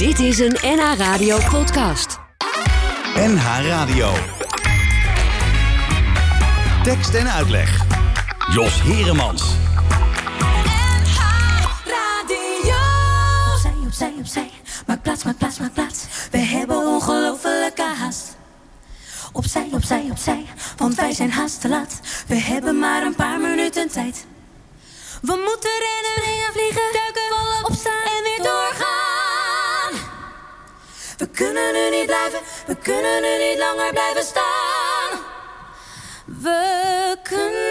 Dit is een NH Radio podcast. NH Radio. Tekst en uitleg. Jos Heremans. Opzij, opzij, opzij. Maak plaats, maak plaats, maak plaats. We hebben ongelofelijke haast. Opzij, opzij, opzij. Want wij zijn haast te laat. We hebben maar een paar minuten tijd. We moeten rennen, kunnen nu niet blijven, we kunnen nu niet langer blijven staan. We kunnen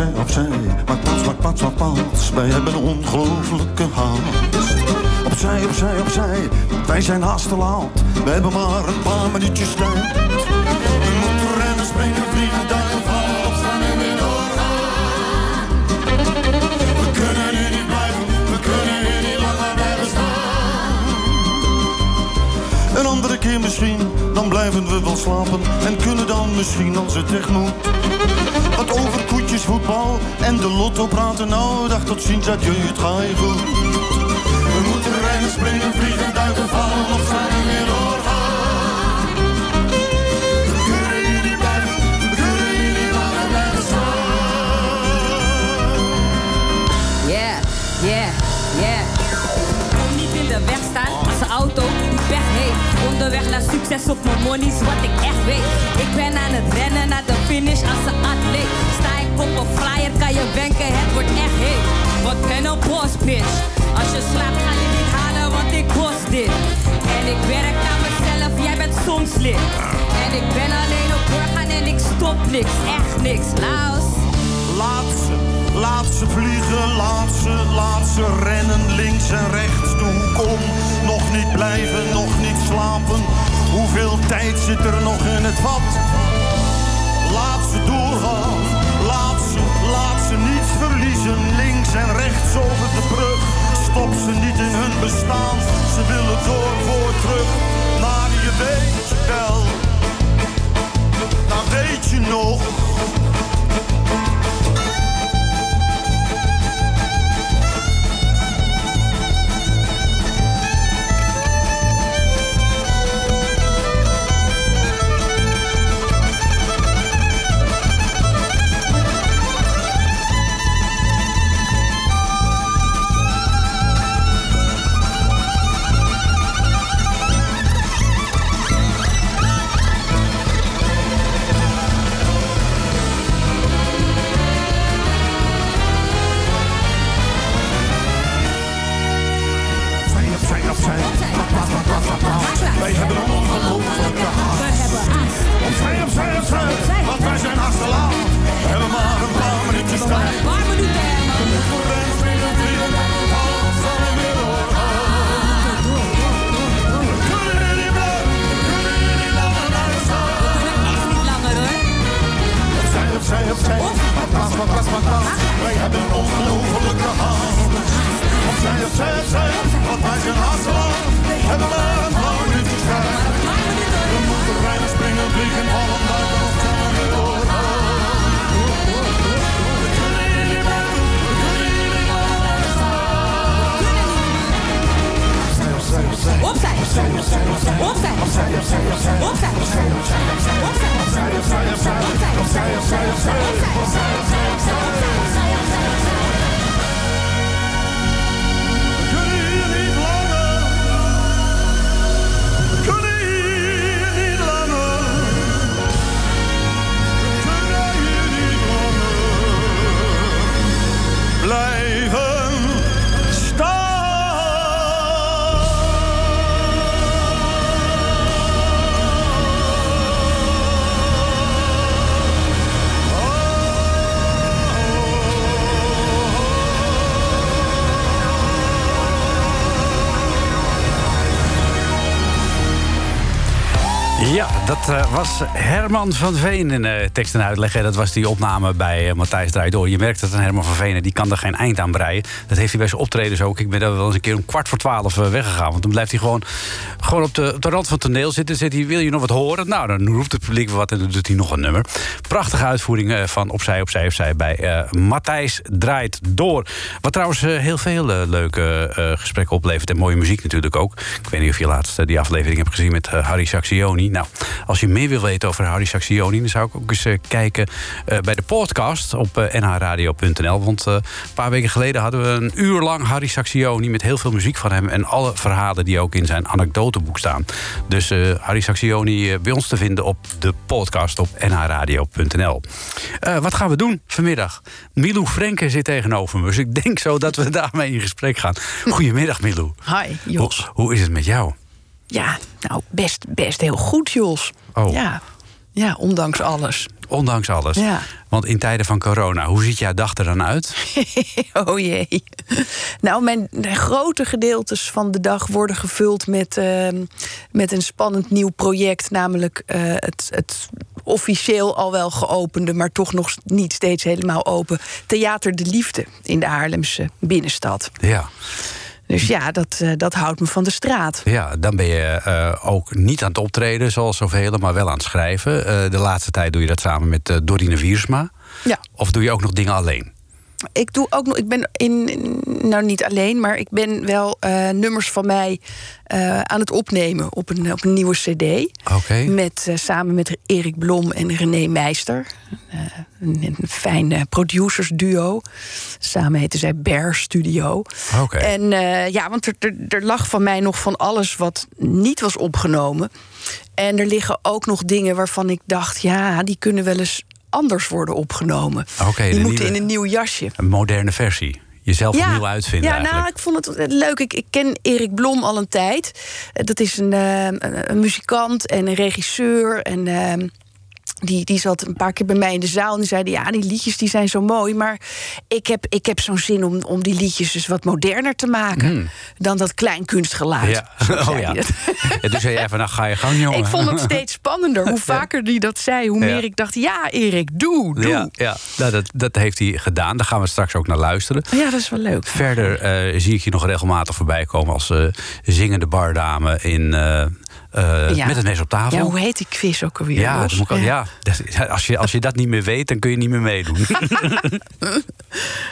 Opzij, opzij. Maak plaats, maak plaats, maak plaats. Wij hebben een ongelofelijke haast. Opzij, opzij, opzij. Wij zijn haast te laat. We hebben maar een paar minuutjes tijd. We moeten rennen, springen, vliegen, duiken, vallen, opstaan en weer doorgaan. We kunnen nu niet blijven, we kunnen nu niet langer blijven staan. Een andere keer misschien, dan blijven we wel slapen. En kunnen dan misschien als het echt moet. Voetbal en de lotto praten. Nou, dag tot ziens, adieu, het ga je goed. We moeten rennen, springen, vliegen, duiken, vallen, opstaan en Onderweg naar succes op mijn money is wat ik echt weet. Ik ben aan het rennen naar de finish als een atleet. Sta ik op een flyer kan je wenken, het wordt echt heet. Wat ben een boss bitch. Als je slaapt ga je niet halen, want ik kost dit. En ik werk aan mezelf, jij bent soms lid. En ik ben alleen op doorgaan en ik stop niks, echt niks. Laos. Laat ze, laat ze vliegen, laat ze, laat ze rennen links en rechts toe. Kom, nog niet blijven, nog niet slapen. Hoeveel tijd zit er nog in het vat? Laat ze doorgaan, laat ze, laat ze niets verliezen. Links en rechts over de brug. Stop ze niet in hun bestaan. Ze willen door voor terug. Maar je weet wel, nou weet je nog. Was Herman van Veen in uh, tekst en uitleg. Dat was die opname bij uh, Matthijs Draait Door. Je merkt dat een Herman van Veen, die kan er geen eind aan breien. Dat heeft hij bij zijn optredens ook. Ik ben daar wel eens een keer om kwart voor twaalf weggegaan. Want dan blijft hij gewoon, gewoon op, de, op de rand van het toneel zitten. Zit hij, wil je nog wat horen? Nou, dan roept het publiek wat en dan doet hij nog een nummer. Prachtige uitvoering van Opzij, Opzij, Opzij bij Matthijs Draait Door. Wat trouwens heel veel leuke gesprekken oplevert. En mooie muziek natuurlijk ook. Ik weet niet of je laatst die aflevering hebt gezien met Harry Saxioni. Nou, als je meer wil weten over Harry Saxioni... dan zou ik ook eens kijken bij de podcast op nhradio.nl. Want een paar weken geleden hadden we een uur lang Harry Saxioni... met heel veel muziek van hem en alle verhalen die ook in zijn anekdoteboek staan. Dus Harry Saxioni bij ons te vinden op de podcast op nhradio.nl. wat gaan we doen vanmiddag? Milou Frenke zit tegenover me, dus ik denk zo dat we daarmee in gesprek gaan. Goedemiddag, Milou. Hi, Jos. Hoe, hoe is het met jou? Ja, nou, best, best heel goed, Jos. Oh. Ja. ja, ondanks alles. Ondanks alles. Ja. Want in tijden van corona, hoe ziet jouw dag er dan uit? oh jee. Nou, mijn grote gedeeltes van de dag worden gevuld met, uh, met een spannend nieuw project. Namelijk uh, het, het officieel al wel geopende, maar toch nog niet steeds helemaal open. Theater de Liefde in de Haarlemse binnenstad. Ja. Dus ja, dat, uh, dat houdt me van de straat. Ja, dan ben je uh, ook niet aan het optreden zoals zoveel, maar wel aan het schrijven. Uh, de laatste tijd doe je dat samen met Dorine Wiersma. Ja. Of doe je ook nog dingen alleen? Ik doe ook nog, ik ben in, nou niet alleen, maar ik ben wel uh, nummers van mij uh, aan het opnemen op een, op een nieuwe CD. Okay. Met, uh, samen met Erik Blom en René Meister. een, een fijn producersduo. Samen heten zij Bear Studio. Okay. En ja, want er, er, er lag van mij nog van alles wat niet was opgenomen. En er liggen ook nog dingen waarvan ik dacht, ja, die kunnen wel eens anders worden opgenomen. Okay, die moeten nieuwe, in een nieuw jasje. Een moderne versie. Jezelf ja, opnieuw uitvinden. Ja, eigenlijk. nou, ik vond het leuk. Ik, ik ken Erik Blom al een tijd. Dat is een, uh, een muzikant en een regisseur. En uh, die, die zat een paar keer bij mij in de zaal en die zeiden: Ja, die liedjes die zijn zo mooi. Maar ik heb, ik heb zo'n zin om, om die liedjes dus wat moderner te maken Mm. dan dat kleinkunstgeluid. Ja. Zo Oh, ja. Ja, dus zei van, nou ga je gang, jongen. Ik vond het steeds spannender. Hoe vaker die dat zei, hoe Ja. meer ik dacht: Ja, Erik, doe, doe. Ja, ja. Nou, dat, dat heeft hij gedaan. Daar gaan we straks ook naar luisteren. Ja, dat is wel leuk. Verder eh, zie ik je nog regelmatig voorbij komen als eh, zingende bardame in, eh, eh, Ja. met het mes op tafel. Ja, hoe heet die quiz ook alweer? Ja, dat moet al- ja. Als, je, als je dat niet meer weet, dan kun je niet meer meedoen.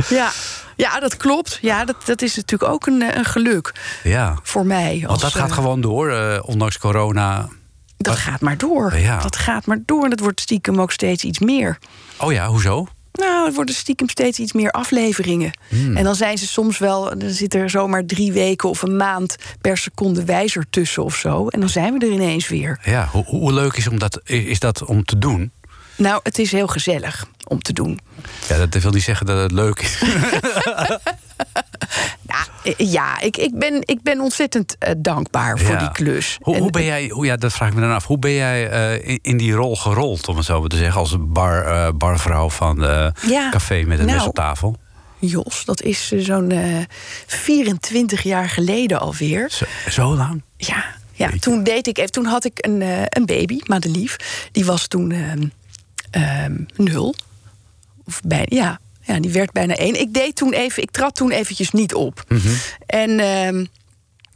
Ja, ja dat klopt. Ja, dat, dat is natuurlijk ook een, eh, een geluk ja. voor mij. Want dat gaat eh, gewoon door, ondanks corona. Dat gaat maar door. Ja. Dat gaat maar door. En dat wordt stiekem ook steeds iets meer. Oh ja, hoezo? Nou, het worden stiekem steeds iets meer afleveringen. Hmm. En dan zijn ze soms wel, dan zit er zomaar drie weken of een maand per seconde wijzer tussen of zo. En dan zijn we er ineens weer. Ja, hoe, hoe leuk is, om dat, is dat om te doen? Nou, het is heel gezellig om te doen. Ja, dat wil niet zeggen dat het leuk is. Nou, ja, ik, ik, ben, ik ben ontzettend eh, dankbaar voor Ja. die klus. Hoe, En- hoe ben jij, hoe, ja, dat vraag ik me dan af. Hoe ben jij eh, in, in die rol gerold, om het zo maar te zeggen, als bar, eh, barvrouw van Ja, café met een mes nou, op tafel? Jos, dat is zo'n eh 24 jaar geleden alweer. Zo, zo lang? Ja, ja toen deed ik even. Toen had ik een, eh, een baby, Madelief. Die was toen ehm, nul. Of bij, ja, ja, die werd bijna één. Ik deed toen even, ik trad toen eventjes niet op. Mhm. En ehm,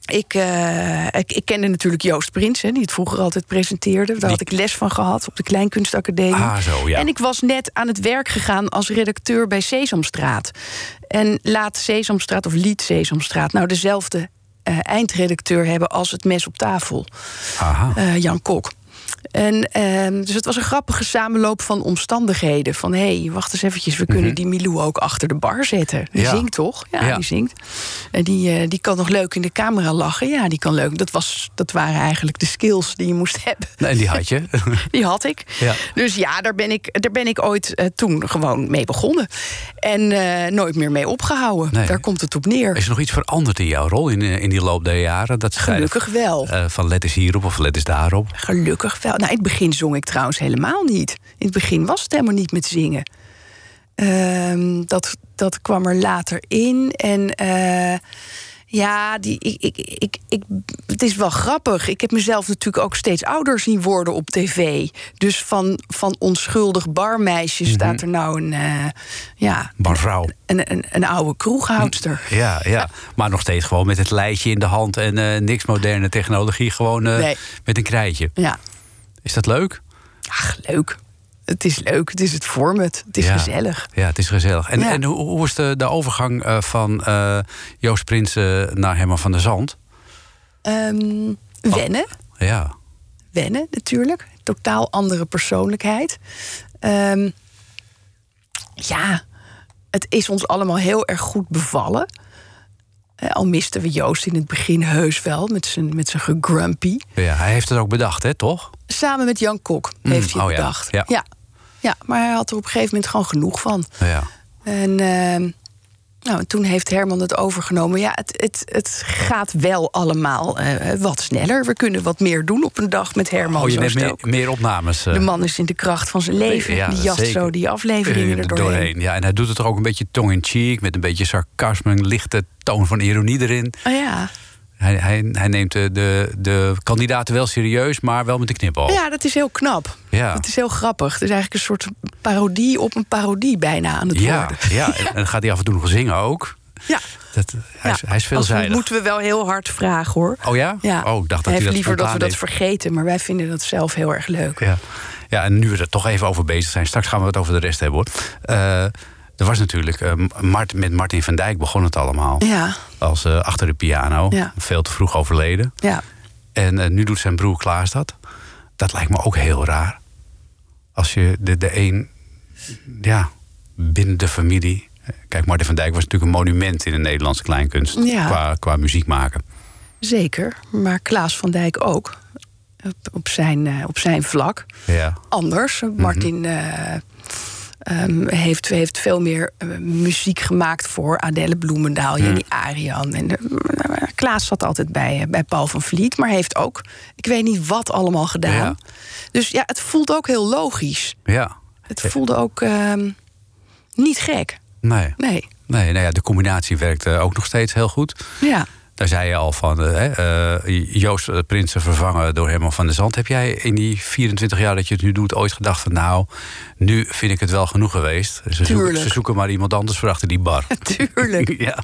ik, eh, ik, ik kende natuurlijk Joost Prins, hè, die het vroeger altijd presenteerde. Daar had ik les van gehad op de Kleinkunstacademie. Ah, zo, ja. En ik was net aan het werk gegaan als redacteur bij Sesamstraat. En laat Sesamstraat of liet Sesamstraat nou dezelfde eh, eindredacteur hebben als het mes op tafel. Aha. Eh, Jan Kok. En, ehm, dus het was een grappige samenloop van omstandigheden. Van hé, hey, wacht eens eventjes, we kunnen die Milou ook achter de bar zetten. Die Mhm. Ja. zingt toch? Ja, Ja. die zingt. En die, eh, die kan nog leuk in de camera lachen. Ja, die kan leuk. Dat, was, dat waren eigenlijk de skills die je moest hebben. En die had je. Die had ik. Ja. Dus ja, daar ben ik, daar ben ik ooit eh, toen gewoon mee begonnen. En eh, nooit meer mee opgehouden. Nee. Daar komt het op neer. Is er nog iets veranderd in jouw rol in, in die loop der jaren? Dat Gelukkig wel. van let eens hierop of let eens daarop. Gelukkig wel. Nou, in het begin zong ik trouwens helemaal niet. In het begin was het helemaal niet met zingen. Ehm, dat, dat kwam er later in. En eh, Ja, die, ik, ik, ik, ik, het is wel grappig. Ik heb mezelf natuurlijk ook steeds ouder zien worden op tv. Dus van, van onschuldig barmeisje staat er nou een, eh, ja, Barvrouw. een, een, een oude kroeghoudster. Ja, ja, maar nog steeds gewoon met het lijstje in de hand en eh, niks moderne technologie. Gewoon Nee. met een krijtje. Ja, Is dat leuk? ach, leuk. Het is leuk. Het is het format. Het is Ja. gezellig. Ja, het is gezellig. En, Ja. en hoe, hoe is de, de overgang eh, van eh, Joost Prins eh, naar Herman van der Zand? Ehm, wennen. Ja, wennen natuurlijk. Totaal andere persoonlijkheid. Ehm, ja, het is ons allemaal heel erg goed bevallen. Eh, al misten we Joost in het begin heus wel met zijn, met zijn gegrumpy. ja, hij heeft het ook bedacht, hè, toch? Samen met Jan Kok heeft hij oh bedacht. ja. Ja. ja, maar hij had er op een gegeven moment gewoon genoeg van. Ja. En ehm, nou, en toen heeft Herman het overgenomen. Ja, het, het, het gaat wel allemaal eh, wat sneller. We kunnen wat meer doen op een dag met Herman. Oh, je neemt meer, opnames. eh, De man is in de kracht van zijn leven. Ja, die jast zeker. zo die afleveringen er doorheen. Ja, en hij doet het er ook een beetje tong-in-cheek... met een beetje sarcasme, een lichte toon van ironie erin. Oh ja. Hij, hij, hij neemt de, de, de kandidaten wel serieus, maar wel met een knipoog. ja, dat is heel knap. Ja. Het is heel grappig. Het is eigenlijk een soort parodie op een parodie bijna aan het ja, worden. ja, en dan gaat hij af en toe nog zingen ook. Ja. Dat, hij, is, hij is veelzijdig. Dat moeten we wel heel hard vragen hoor. Oh ja? Ja. Oh, ik dacht dat hij hij heeft dat liever dat we dat vergeten, maar wij vinden dat zelf heel erg leuk. Ja. ja, en nu we er toch even over bezig zijn... straks gaan we het over de rest hebben, hoor. Eh, er was natuurlijk... eh, Mart, met Martin van Dijk begon het allemaal. Ja, Als eh, achter de piano. Ja. Veel te vroeg overleden. ja. En eh, nu doet zijn broer Klaas dat. Dat lijkt me ook heel raar. Als je de, de een... Ja, binnen de familie... Kijk, Martin van Dijk was natuurlijk een monument in de Nederlandse kleinkunst. Ja. Qua, qua muziek maken. zeker. Maar Klaas van Dijk ook. Op, zijn, op zijn vlak. Ja. anders. Martin eh, ehm, heeft, heeft veel meer eh, muziek gemaakt voor Adele Bloemendaal, Jenny Arian. En de, eh, Klaas zat altijd bij, eh, bij Paul van Vliet, maar heeft ook, ik weet niet wat allemaal gedaan. Ja. Dus ja, het voelt ook heel logisch. Ja. Het voelde ook ehm, niet gek. Nee. Nee. Nee, nou ja, de combinatie werkt eh, ook nog steeds heel goed. Ja. Daar zei je al van, eh, eh, Joost eh, Prinsen vervangen door Herman van der Zand. Heb jij in die 24 jaar dat je het nu doet ooit gedacht van... nou, nu vind ik het wel genoeg geweest. Ze, zoeken, Tuurlijk. ze zoeken maar iemand anders voor achter die bar. Tuurlijk. ja.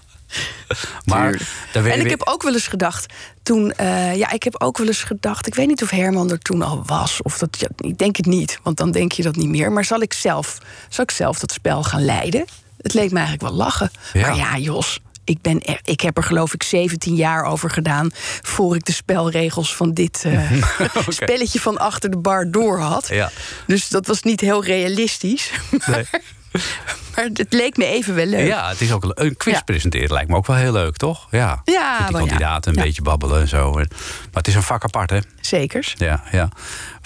Maar En ik weer- heb ook wel eens gedacht, toen, ja, ik heb ook wel eens gedacht, ik weet niet of Herman er toen al was, of dat, ja, ik denk het niet, want dan denk je dat niet meer. Maar zal ik zelf, zal ik zelf dat spel gaan leiden? Het leek me eigenlijk wel lachen. Ja. Maar ja, Jos. Ik, ben er, ik heb er geloof ik 17 jaar over gedaan... voor ik de spelregels van dit eh, spelletje van achter de bar door had. Ja. Dus dat was niet heel realistisch. Nee. maar het leek me even wel leuk. Ja, het is ook een quiz Ja. presenteren lijkt me ook wel heel leuk, toch? Ja, Ja, Met die ja. kandidaten een beetje babbelen en zo. Maar het is een vak apart, hè? Zekers. Ja, ja.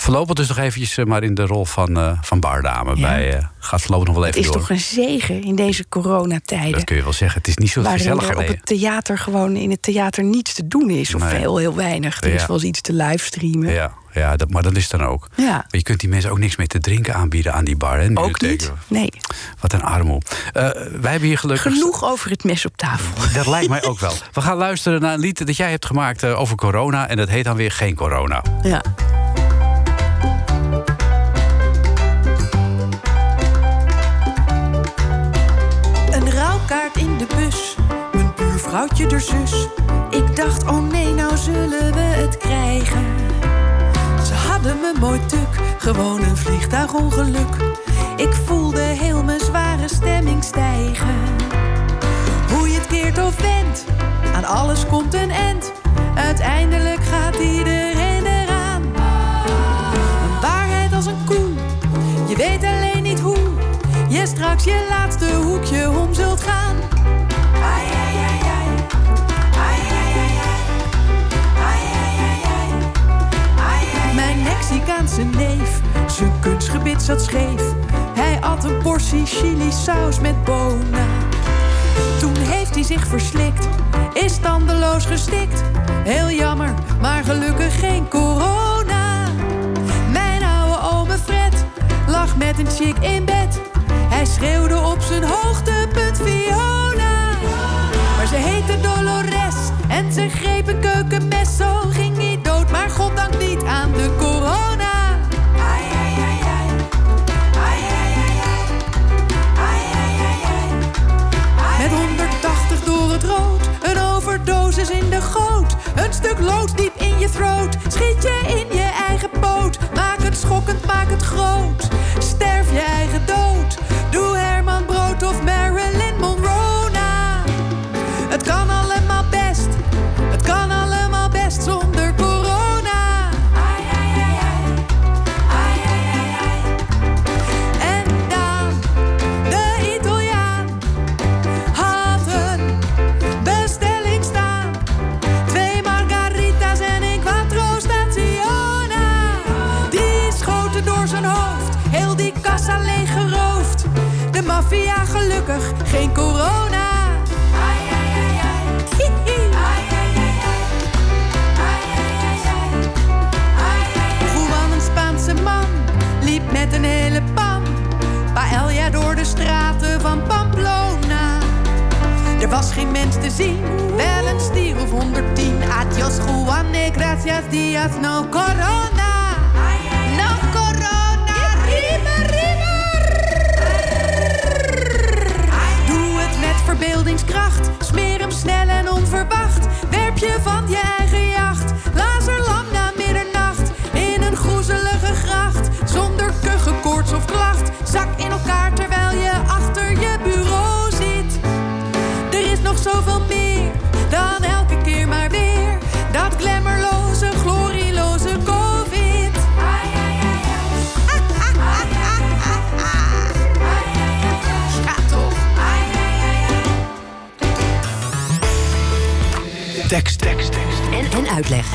Voorlopig dus nog eventjes eh, maar in de rol van, eh, van bardame. Ja. Bij, eh, gaat voorlopig nog wel Het even is door. toch een zegen in deze coronatijden. Dat kun je wel zeggen. Het is niet zo gezellig er op het theater gewoon in het theater niets te doen is. Of Nee. heel, heel weinig. Er is Ja. wel eens iets te livestreamen. Ja, ja dat, maar dat is dan ook. Ja. Maar je kunt die mensen ook niks meer te drinken aanbieden aan die bar. Hè, Ook het niet. Nee. Wat een armoe. Eh, wij hebben hier gelukkig... Genoeg over het mes op tafel. Dat lijkt mij ook wel. We gaan luisteren naar een lied dat jij hebt gemaakt over corona. En dat heet dan weer Geen Corona. Ja. In de bus, mijn buurvrouwtje de zus. Ik dacht, oh nee, nou zullen we het krijgen. Ze hadden me mooi tuk, gewoon een vliegtuigongeluk. Ik voelde heel mijn zware stemming stijgen. Hoe je het keert of wendt, aan alles komt een end. Uiteindelijk gaat iedereen eraan. Een waarheid als een koe, je weet alleen niet hoe. Je straks je laatste hoekje om zult gaan. Mexicaanse neef, zijn kunstgebit zat scheef. Hij at een portie chili saus met bonen. Toen heeft hij zich verslikt, is tandeloos gestikt. Heel jammer, maar gelukkig geen corona. Mijn oude ome Fred lag met een chick in bed. Hij schreeuwde op zijn hoogtepunt Fiona. Maar ze heette Dolores met zijn greep een keukenmes. Zo ging hij dood, maar goddank niet aan de corona. Een geen corona. Ai, ai, ai, ai. Ai, ai, ai, ai. Ai, ai, ai, ai. Juan, een Spaanse man, liep met een hele pan. Paella door de straten van Pamplona. Er was geen mens te zien, wel een stier of 110. Adios, Juan, gracias, dias, no corona. Verbeeldingskracht. Smeer hem snel en onverwacht. Werp je van je eigen jacht. Laserlam na middernacht. In een groezelige gracht. Zonder kuchen, koorts of klacht. Zak in elkaar terwijl je achter je bureau zit. Er is nog zoveel meer dan elke keer maar weer. Dat glamourloze, Tekst, tekst, tekst. En, en uitleg.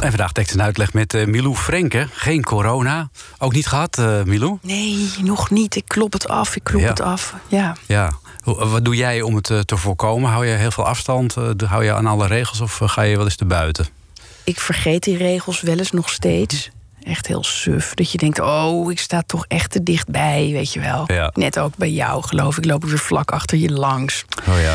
En vandaag tekst en uitleg met eh, Milou Frenke. Geen corona. Ook niet gehad, eh Milou? Nee, nog niet. Ik klop het af, ik klop Ja. het af. Ja. Ja. Hoe- Wat doe jij om het eh, te voorkomen? Hou je heel veel afstand? Eh, Hou je aan alle regels of eh, ga je wel eens te buiten? Ik vergeet die regels wel eens nog steeds. Echt heel suf. Dat je denkt, oh, ik sta toch echt te dichtbij, weet je wel. Ja. Net ook bij jou, geloof ik. Loop ik weer vlak achter je langs. Oh ja.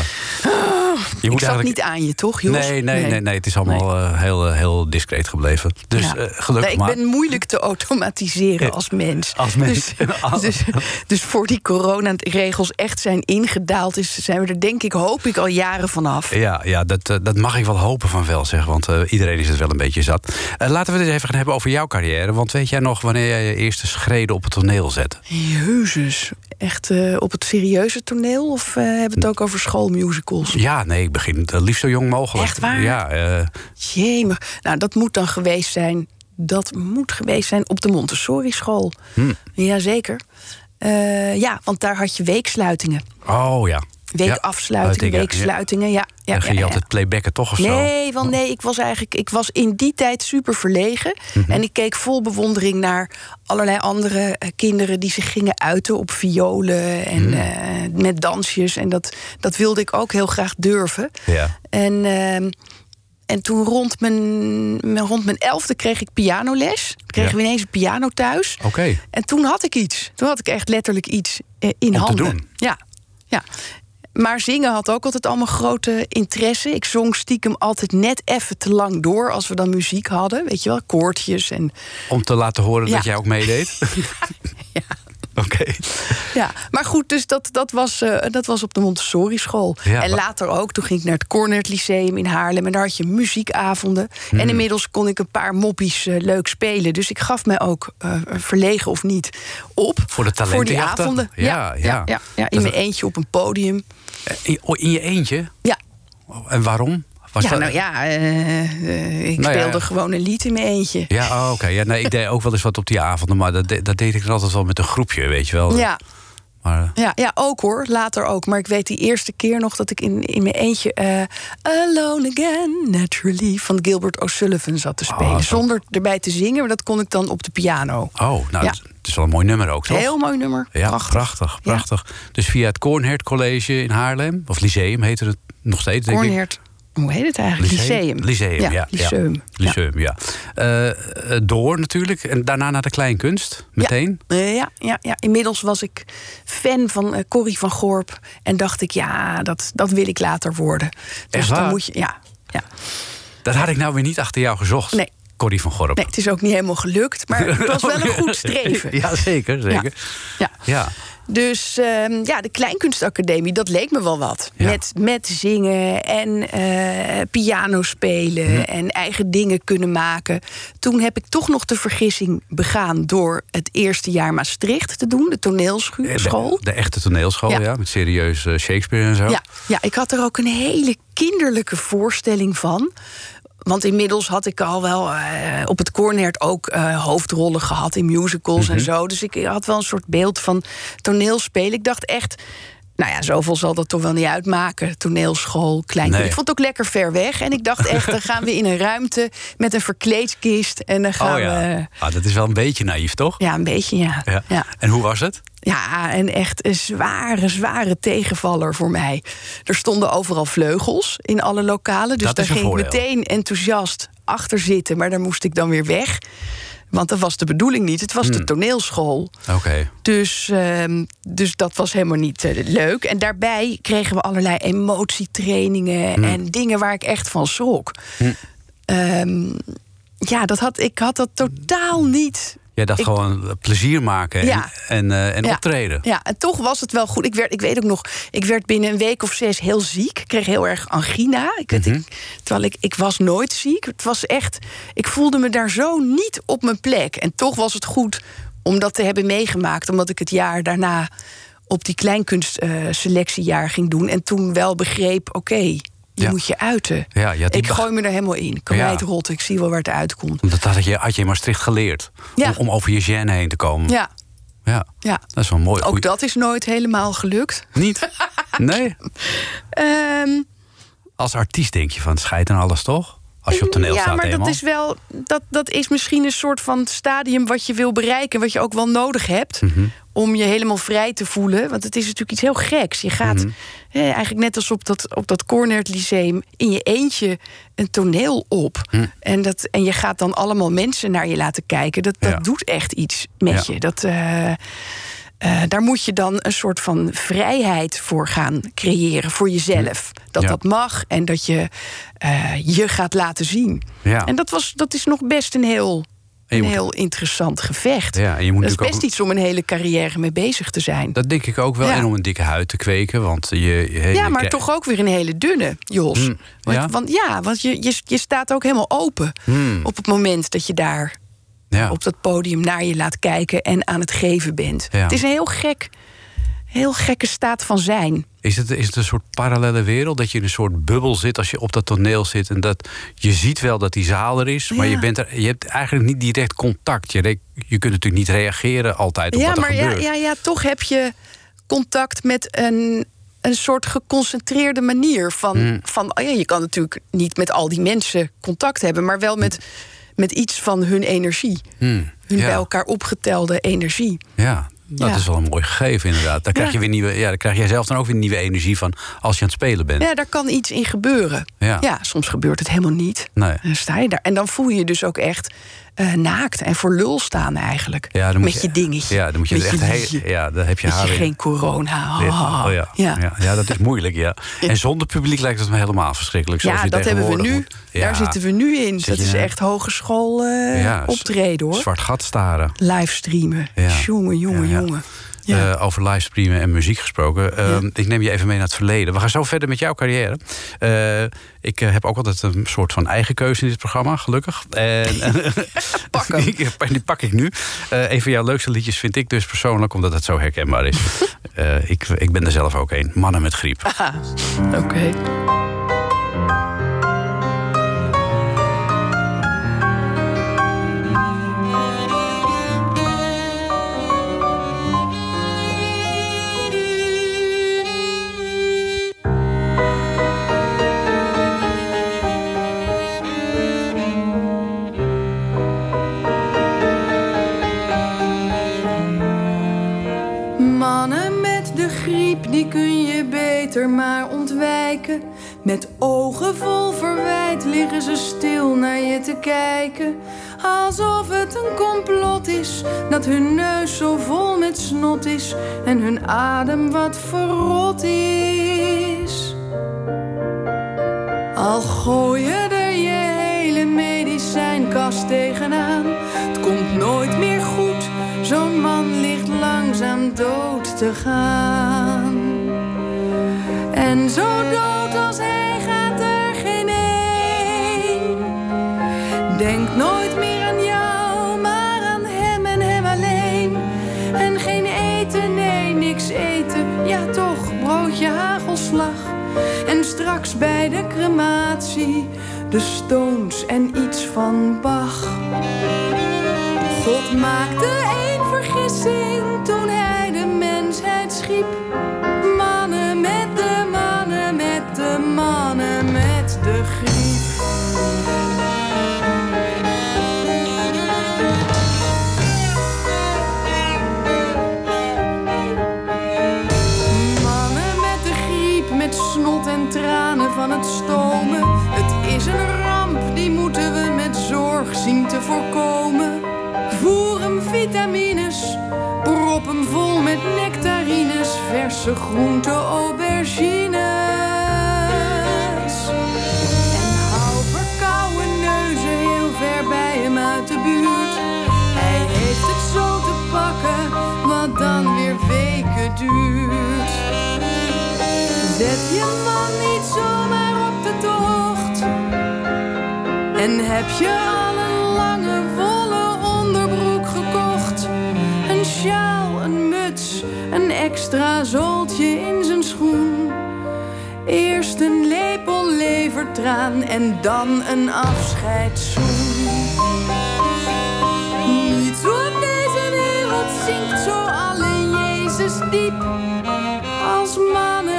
Je ik zat niet aan je, toch, Jos? Nee, nee, nee, nee, het is allemaal eh, heel, eh, heel discreet gebleven. Dus Ja. eh, gelukkig Nee, ik maar. ben moeilijk te automatiseren als mens. Als mens. Dus, dus, dus voor die coronaregels echt zijn ingedaald... Is, zijn we er denk ik, hoop ik, al jaren vanaf. Ja, ja dat, dat mag ik wel hopen van wel, zeg. Want iedereen is het wel een beetje zat. Laten we het eens even gaan hebben over jouw carrière. Want weet jij nog wanneer jij je eerste schreden op het toneel zette? Jezus. Echt eh, op het serieuze toneel? Of eh, hebben we het ook over schoolmusicals? Ja, nee, ik begin het liefst zo jong mogelijk. Echt waar? Ja, eh, Jemig. Nou, dat moet dan geweest zijn. Dat moet geweest zijn op de Montessori school. Hm. Jazeker. Eh ja, want daar had je weeksluitingen. oh ja. Weekafsluitingen, Ja, weeksluitingen. Ja, ja, Dan ging je altijd playbacken toch of zo? Nee, want nee, ik was eigenlijk. Ik was in die tijd super verlegen. Mhm. En ik keek vol bewondering naar allerlei andere eh, kinderen die zich gingen uiten op violen en Mhm. eh, met dansjes. En dat, dat wilde ik ook heel graag durven. Ja. En, ehm, en toen rond mijn, rond mijn elfde kreeg ik pianoles. Kregen Ja. we ineens een piano thuis. Oké. En toen had ik iets. Toen had ik echt letterlijk iets eh, in te handen. doen. Ja, ja. Maar zingen had ook altijd allemaal grote interesse. Ik zong stiekem altijd net even te lang door als we dan muziek hadden. Weet je wel, koortjes en Om te laten horen Ja. dat jij ook meedeed? ja. Oké. Ja, maar goed, dus dat, dat, was, eh, dat was op de Montessori school. Ja, en later ook, toen ging ik naar het Cornert Lyceum in Haarlem... en daar had je muziekavonden. Hmm. En inmiddels kon ik een paar moppies eh, leuk spelen. Dus ik gaf mij ook, eh, verlegen of niet, op. Voor de Voor die avonden. Ja, Ja, ja. ja, in mijn eentje op een podium. In, oh, in je eentje? Ja, En waarom? Was ja dat- nou ja, eh, eh, ik Nou ja. speelde gewoon een lied in mijn eentje. Ja, oh, oké. Ja, nee, ik deed ook wel eens wat op die avonden, maar dat, dat deed ik dan altijd wel met een groepje, weet je wel. Ja, Maar, Ja, ja, ook hoor. Later ook. Maar ik weet die eerste keer nog dat ik in, in mijn eentje... eh, Alone Again, Naturally... van Gilbert O'Sullivan zat te spelen. Ah, zo. Zonder erbij te zingen, maar dat kon ik dan op de piano. oh, nou, Ja. het, is wel een mooi nummer ook, toch? Heel mooi nummer. Ja, Prachtig. prachtig, prachtig. Dus via het Cornhert College in Haarlem, of Lyceum heette het nog steeds, denk ik. Hoe heet het eigenlijk? Lyceum. Lyceum, ja. ja. Lyceum. Ja. Lyceum, ja. Uh, door natuurlijk. En daarna naar de kleinkunst, meteen? Ja, uh, ja, ja, ja, inmiddels was ik fan van uh, Corrie van Gorp. En dacht ik, ja, dat, dat wil ik later worden. Dus dan moet je, ja, ja. Dat had ik nou weer niet achter jou gezocht. Nee. Corrie van Gorp. Nee, het is ook niet helemaal gelukt. Maar het was wel een goed streven. ja, zeker. zeker. Ja. ja. Dus uh, ja, de Kleinkunstacademie, dat leek me wel wat. Ja. Met, met zingen en uh, piano spelen hm. en eigen dingen kunnen maken. Toen heb ik toch nog de vergissing begaan door het eerste jaar Maastricht te doen, de toneelschool. De, de echte toneelschool, ja. ja. met serieus uh, Shakespeare en zo. Ja, ja, ik had er ook een hele kinderlijke voorstelling van. Want inmiddels had ik al wel uh, op het Cornert ook uh, hoofdrollen gehad in musicals mm -hmm. en zo. Dus ik had wel een soort beeld van toneelspelen. Ik dacht echt, nou ja, zoveel zal dat toch wel niet uitmaken. Toneelschool, klein. Nee. Ik vond het ook lekker ver weg. En ik dacht echt, dan gaan we in een ruimte met een verkleedkist. En dan gaan oh, ja. we. Ah, dat is wel een beetje naïef, toch? Ja, een beetje, ja. ja. ja. En hoe was het? Ja, en echt een zware, zware tegenvaller voor mij. Er stonden overal vleugels in alle lokalen. Dus dat daar ging ik meteen enthousiast achter zitten. Maar daar moest ik dan weer weg. Want dat was de bedoeling niet. Het was Hmm. de toneelschool. Oké. Dus, uh, dus dat was helemaal niet uh, leuk. En daarbij kregen we allerlei emotietrainingen Hmm. en dingen waar ik echt van schrok. Um, ja, dat had, ik had dat totaal niet. Jij dacht Ik- gewoon plezier maken en, Ja. en, eh, en Ja. optreden. Ja, en toch was het wel goed. Ik, werd, ik weet ook nog, ik werd binnen een week of zes heel ziek. Ik kreeg heel erg angina. Ik, weet- Mhm. ik, terwijl ik, ik was nooit ziek. Het was echt, ik voelde me daar zo niet op mijn plek. En toch was het goed om dat te hebben meegemaakt. Omdat ik het jaar daarna op die kleinkunstselectiejaar ging doen. En toen wel begreep, oké, je Ja. moet je uiten. Ja, die ik gooi me er helemaal in. Ja. het rot, ik zie wel waar het uitkomt. Dat had je, had je in Maastricht geleerd. Ja. Om, om over je gêne heen te komen. Ja, Ja, ja. dat is wel mooi. Ook Goeie- dat is nooit helemaal gelukt. Niet? Nee? Ehm Als artiest denk je van scheid en alles, toch? Als je op toneel ja, maar dat is wel. Dat, dat is misschien een soort van stadium wat je wil bereiken, wat je ook wel nodig hebt. Mhm. Om je helemaal vrij te voelen. Want het is natuurlijk iets heel geks. Je gaat Mhm. eigenlijk net als op dat, op dat Cornert Lyceum in je eentje een toneel op. Hm. En, dat, en je gaat dan allemaal mensen naar je laten kijken. Dat, dat Ja. doet echt iets met Ja. je. Dat. eh, eh, daar moet je dan een soort van vrijheid voor gaan creëren voor jezelf. Dat Ja. dat mag en dat je eh, je gaat laten zien. Ja. En dat, was, dat is nog best een heel, een moet- heel interessant gevecht. Ja, en je moet dat is best ook- iets om een hele carrière mee bezig te zijn. Dat denk ik ook wel. Ja. En om een dikke huid te kweken. Want je, je, ja, maar toch ook weer een hele dunne, Jos. Hmm, want, ja? want ja, want je, je, je staat ook helemaal open Hmm, op het moment dat je daar ja. op dat podium naar je laat kijken en aan het geven bent. Ja. Het is een heel gek, heel gekke staat van zijn. Is, het, is het een soort parallele wereld? Dat je in een soort bubbel zit als je op dat toneel zit. En dat je ziet wel dat die zaal er is. Maar Ja. je, bent er, je hebt eigenlijk niet direct contact. Je, je kunt natuurlijk niet reageren altijd op ja, wat er maar ja, gebeurt. ja, ja, toch heb je contact met een, een soort geconcentreerde manier van. Hmm. van oh ja, je kan natuurlijk niet met al die mensen contact hebben, maar wel met, met iets van hun energie. Hmm, Hun ja. bij elkaar opgetelde energie. Ja, dat Ja. is wel een mooi gegeven inderdaad. Daar krijg, Ja. je weer nieuwe, ja, daar krijg jij zelf dan ook weer nieuwe energie van als je aan het spelen bent. Ja, daar kan iets in gebeuren. Ja. soms gebeurt het helemaal niet. Nee. En dan sta je daar. En dan voel je dus ook echt eh, naakt en voor lul staan eigenlijk. Ja, met je, dingetje. Ja, dan moet je met echt je heel, ja, dan heb je haar je geen corona. Ja, Ah. oh ja. Ja. Ja. Dat is moeilijk, ja. En zonder publiek lijkt het me helemaal verschrikkelijk. zoals Ja, je dat hebben we nu. moet. Daar zitten we nu in. Zit Dat je is echt hogeschool Ja, optreden hoor. Zwart gat staren. Livestreamen. Jongen, jongen, jongen. Ja. Eh, over livestreamen en muziek gesproken. Eh, Ik neem je even mee naar het verleden. We gaan zo verder met jouw carrière. Eh, ik eh, heb ook altijd een soort van eigen keuze in dit programma, gelukkig. En, Pak. Die- pak ik nu. Een van jouw leukste liedjes vind ik dus persoonlijk, omdat het zo herkenbaar is. Ik, ik ben er zelf ook een. Mannen met griep. Oké. Die kun je beter maar ontwijken. Met ogen vol verwijt liggen ze stil naar je te kijken. Alsof het een complot is, dat hun neus zo vol met snot is en hun adem wat verrot is. Al gooi je er je hele medicijnkast tegenaan, het komt nooit meer goed. Zo'n man ligt langzaam dood te gaan. Zo dood als hij gaat er geen één. Denk nooit meer aan jou, maar aan hem en hem alleen. En geen eten, nee, niks eten. Ja, toch, broodje hagelslag. En straks bij de crematie, de Stones en iets van Bach. God maakte één vitamines, prop hem vol met nectarines, verse groente, aubergines. En hou verkouden neuzen heel ver bij hem uit de buurt. Hij heeft het zo te pakken, wat dan weer weken duurt. Zet je man niet zomaar op de tocht. En heb je extra in zijn schoen. Eerst een lepel levertraan en dan een afscheidszoen. Niets op deze wereld zinkt zo al in Jezus diep. Als mannen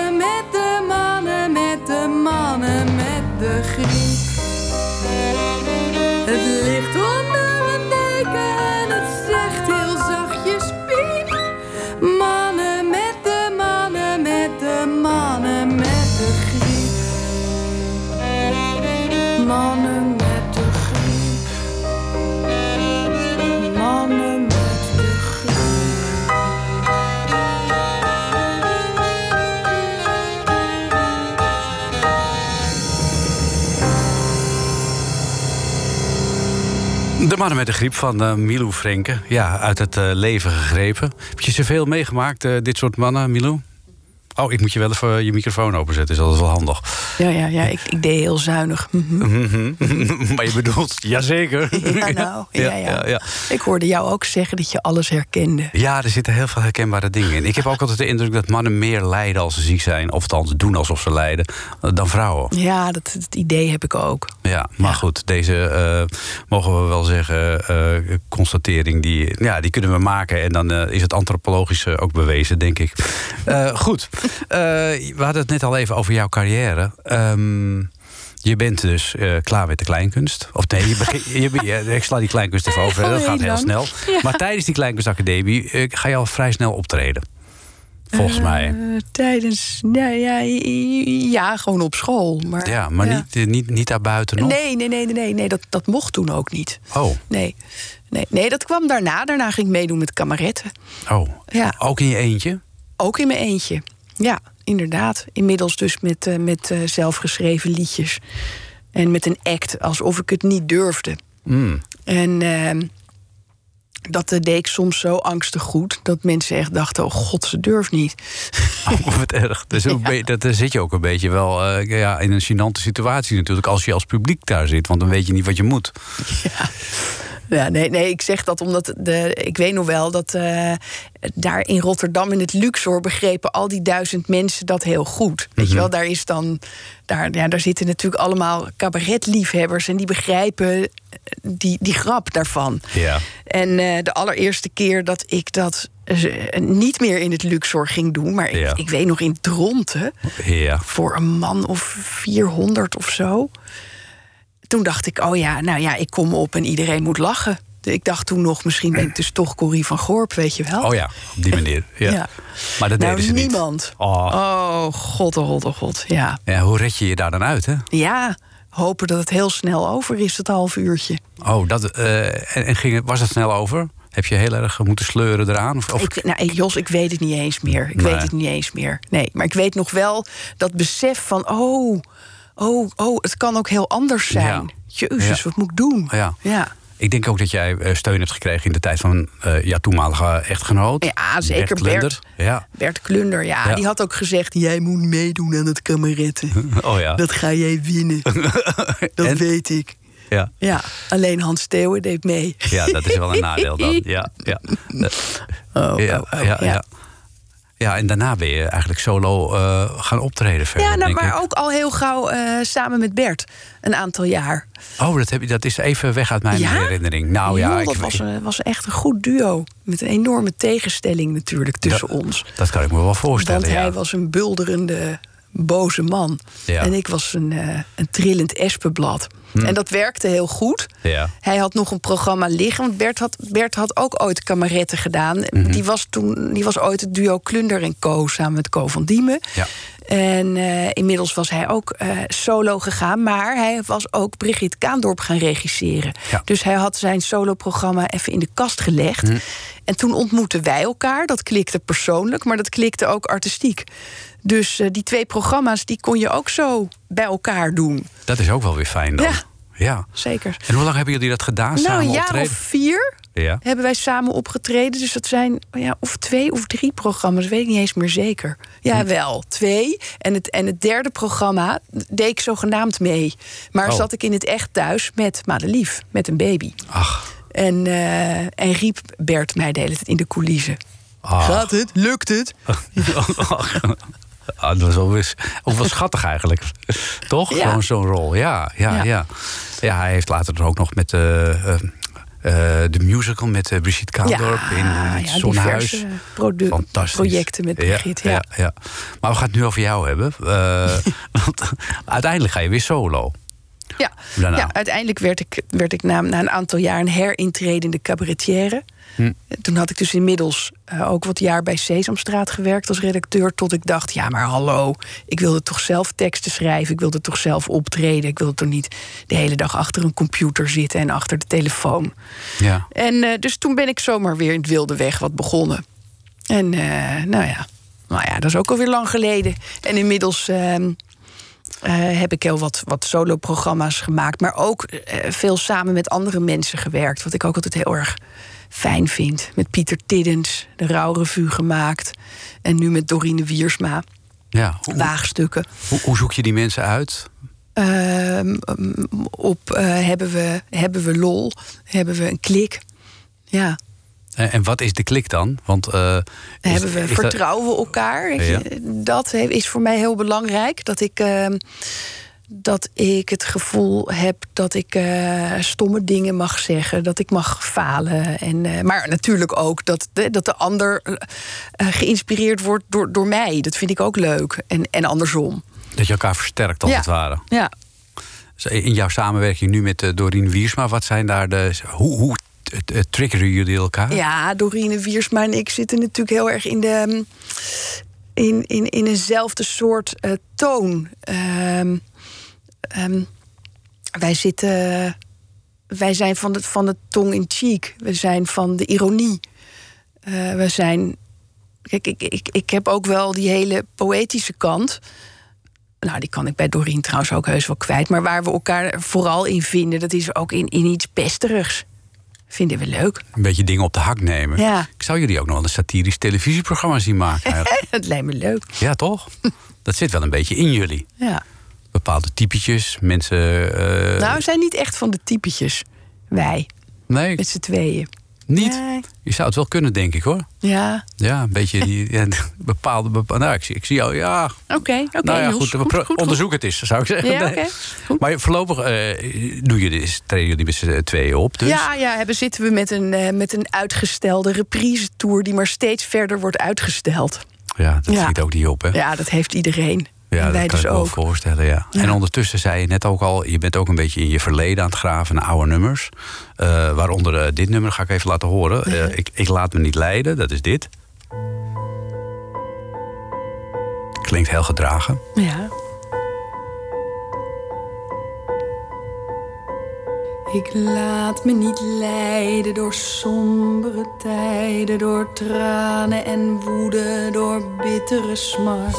Mannen met de griep van eh, Milou Frenke. Ja, uit het eh, leven gegrepen. Heb je zoveel meegemaakt, eh, dit soort mannen, Milou? Oh, ik moet je wel even je microfoon openzetten. Is wel handig. Ja, ja, ja ik, ik deed heel zuinig. Mhm. maar je bedoelt, jazeker. Ja, nou, ja, ja. ja. Ik hoorde jou ook zeggen dat je alles herkende. Ja, er zitten heel veel herkenbare dingen in. Ik heb ook altijd de indruk dat mannen meer lijden als ze ziek zijn. Of althans doen alsof ze lijden, eh, dan vrouwen. Ja, dat, dat idee heb ik ook. Ja, maar goed, deze eh, mogen we wel zeggen, eh, constatering, die, ja, die kunnen we maken. En dan is het antropologisch ook bewezen, denk ik. Goed, we hadden het net al even over jouw carrière. Ehm, je bent dus eh, klaar met de kleinkunst. Of nee, je begint, je, ja, ik sla die kleinkunst even over, dat gaat heel snel. Ja. Maar tijdens die kleinkunstacademie eh, ga je al vrij snel optreden. Volgens mij. Eh, tijdens, ja, ja, ja, gewoon op school. Maar, Ja, maar ja. Niet, niet, niet daarbuiten nog? Nee, nee, nee, nee, nee, nee dat, dat mocht toen ook niet. Oh, Nee. Nee, nee, dat kwam daarna. Daarna ging ik meedoen met kameretten. oh. Ja. Ook in je eentje? Ook in mijn eentje. Ja, inderdaad. Inmiddels dus met, eh, met eh, zelfgeschreven liedjes. En met een act, alsof ik het niet durfde. Mm. En ehm, dat eh, deed ik soms zo angstig goed... dat mensen echt dachten, oh god, ze durft niet. Oh, wat erg. Dus dat, daar zit je ook een beetje wel ja, in een gênante situatie natuurlijk... als je als publiek daar zit, want dan weet je niet wat je moet. Ja, nee, nee, ik zeg dat omdat de, ik weet nog wel dat eh, daar in Rotterdam in het Luxor begrepen al die duizend mensen dat heel goed. Weet je wel, daar is dan, daar, ja, daar zitten natuurlijk allemaal cabaretliefhebbers en die begrijpen die, die grap daarvan. Ja. En eh, de allereerste keer dat ik dat eh, niet meer in het Luxor ging doen, maar ik, Ja. ik weet nog in Dronten Ja. voor een man of 400 of zo. Toen dacht ik, oh ja, nou ja, ik kom op en iedereen moet lachen. Ik dacht toen nog, misschien ben ik dus toch Corrie van Gorp, weet je wel? Oh ja, op die manier. Ja. Ja. Maar dat nou, deden ze niet. niemand. Oh. Oh, god, oh god, oh god. Ja. Ja, hoe red je je daar dan uit, hè? ja, hopen dat het heel snel over is, dat half uurtje. Oh, dat, eh, en, en ging het, was het snel over? Heb je heel erg moeten sleuren eraan? Of, of- Ik, nou, Jos, ik weet het niet eens meer. Ik Nee. weet het niet eens meer. Nee, maar ik weet nog wel dat besef van... oh, oh, oh, het kan ook heel anders zijn. Jezus, Ja. wat moet ik doen? Ja. Ja. Ik denk ook dat jij eh, steun hebt gekregen in de tijd van eh jouw toenmalige echtgenoot. Ja, zeker, Bert Klunder. Bert. Ja. Bert Klunder, ja, Ja. die had ook gezegd... jij moet meedoen aan het kameretten. Oh ja. Dat ga jij winnen. dat En? weet ik. Ja. Ja, alleen Hans Steeuwen deed mee. ja, dat is wel een nadeel dan. Ja, ja. Oh, ja, oh, oh, ja, ja. Ja. En daarna ben je eigenlijk solo eh, gaan optreden verder, Ja, nou, maar ik. ook al heel gauw eh, samen met Bert. Een aantal jaar. Oh, dat, heb je, dat is even weg uit mijn Ja? herinnering. Nou ja, ik, was, eh, was echt een goed duo. Met een enorme tegenstelling natuurlijk tussen Dat- ons. dat kan ik me wel voorstellen. Want hij was een bulderende, boze man. Ja. En ik was een, eh, een trillend espenblad. En dat werkte heel goed. Hm. Ja. Hij had nog een programma liggen. Want Bert had, Bert had ook ooit kameretten gedaan. Mhm. die, was toen, die was ooit het duo Klunder en Co. samen met Co van Diemen. Ja. En eh, inmiddels was hij ook eh, solo gegaan. Maar hij was ook Brigitte Kaandorp gaan regisseren. Ja. Dus hij had zijn soloprogramma even in de kast gelegd. Mhm. En toen ontmoetten wij elkaar. Dat klikte persoonlijk, maar dat klikte ook artistiek. Dus eh, die twee programma's die kon je ook zo bij elkaar doen. Dat is ook wel weer fijn dan. Ja. ja. Zeker. En hoe lang hebben jullie dat gedaan? nou, samen een jaar optreden? of vier Ja. hebben wij samen opgetreden. Dus dat zijn oh ja, of twee of drie programma's, weet ik niet eens meer zeker. Ja, Hm. wel, twee. En het, en het derde programma deed ik zogenaamd mee. Maar Oh. zat ik in het echt thuis met Madelief, met een baby. Ach, En, eh, en riep Bert mij de hele tijd in de coulissen. Ah. Gaat het? Lukt het? Ah, dat was wel wel schattig eigenlijk. Toch? Ja. Zo'n rol. Ja, ja, ja. Ja. ja. hij heeft later dan ook nog met eh, eh, eh, de musical met Brigitte Kaandorp in het ja, produ- Fantastisch. projecten met Brigitte. Ja, ja. Maar we gaan het nu over jou hebben. Want uiteindelijk ga je weer solo. Ja, Daarna. ja uiteindelijk werd ik, werd ik na, na een aantal jaar een herintredende cabaretière. Hm. Toen had ik dus inmiddels eh, ook wat jaar bij Sesamstraat gewerkt als redacteur. Tot ik dacht, ja maar hallo, ik wilde toch zelf teksten schrijven. Ik wilde toch zelf optreden. Ik wilde toch niet de hele dag achter een computer zitten en achter de telefoon. Ja. En eh, dus toen ben ik zomaar weer in het wilde weg wat begonnen. En eh, nou ja, nou ja, dat is ook alweer lang geleden. En inmiddels eh, heb ik heel wat, wat solo-programma's gemaakt. Maar ook eh, veel samen met andere mensen gewerkt. Wat ik ook altijd heel erg fijn vind. Met Pieter Tiddens, de Rouwrevue gemaakt. En nu met Dorine Wiersma, ja. Hoe, waagstukken. hoe, hoe zoek je die mensen uit? Ehm, op eh, hebben, we, hebben we lol, hebben we een klik. Ja, En, en wat is de klik dan? Want, eh, is- hebben we, dat- vertrouwen we elkaar? Ja. Dat is voor mij heel belangrijk. Dat ik, ehm, dat ik het gevoel heb dat ik eh, stomme dingen mag zeggen. Dat ik mag falen. En, eh, maar natuurlijk ook dat de, dat de ander eh, eh, geïnspireerd wordt door, door mij. Dat vind ik ook leuk. En, en andersom. Dat je elkaar versterkt, als Ja. het ware. Ja. Dus In jouw samenwerking nu met eh, Dorien Wiersma, wat zijn daar de. Hoe, hoe triggeren jullie elkaar? Ja, Dorine Wiersma en ik zitten natuurlijk heel erg in de. in, in, in eenzelfde soort eh, toon. Ehm, ehm, wij zitten. Wij zijn van de, van de tong in cheek. We zijn van de ironie. Eh, we zijn. Kijk, ik, ik, ik heb ook wel die hele poëtische kant. Nou, die kan ik bij Doreen trouwens ook heus wel kwijt. Maar waar we elkaar vooral in vinden, dat is ook in, in iets pesterigs. Vinden we leuk. Een beetje dingen op de hak nemen. Ja. Ik zou jullie ook nog wel een satirisch televisieprogramma zien maken. Het lijkt me leuk. ja, toch? Dat zit wel een beetje in jullie. Ja. Bepaalde typetjes, mensen. eh, Nou, we zijn niet echt van de typetjes. Wij, nee, met z'n tweeën. Niet. Nee. Je zou het wel kunnen, denk ik hoor. Ja, Ja, een beetje die ja, bepaalde. bepaalde nou, ik zie, ik zie jou, ja. oké. oké. nou ja, goed, onderzoek het eens, zou ik zeggen. Ja, Nee. Maar voorlopig eh doen jullie, treden jullie met z'n tweeën op. Dus. Ja, ja hebben, zitten we met een, eh, met een uitgestelde reprise-tour... die maar steeds verder wordt uitgesteld. Ja, dat Ja. schiet ook niet op, hè? Ja, dat heeft iedereen. Ja, en dat kan dus ik wel ook. voorstellen, ja. Ja. En ondertussen zei je net ook al... je bent ook een beetje in je verleden aan het graven naar oude nummers. Eh, waaronder eh, dit nummer ga ik even laten horen. Eh, ik, ik laat me niet leiden, dat is dit. Klinkt heel gedragen. Ja. Ik laat me niet leiden door sombere tijden, door tranen en woede, door bittere smart.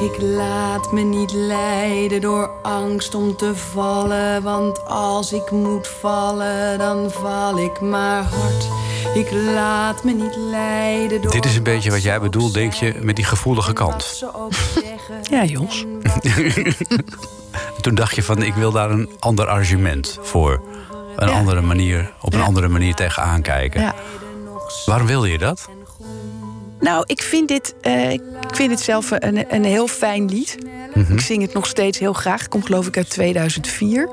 Ik laat me niet leiden door angst om te vallen, want als ik moet vallen, dan val ik maar hard. Ik laat me niet leiden door. Dit is een beetje wat jij bedoelt, denk je, met die gevoelige kant. Ja, Jos. Toen dacht je van, ik wil daar een ander argument voor. Een Ja. andere manier, op een Ja. andere manier tegenaan kijken. Ja. Waarom wilde je dat? Nou, ik vind dit, eh, ik vind dit zelf een, een heel fijn lied. Mhm. Ik zing het nog steeds heel graag. Het komt geloof ik uit 2004.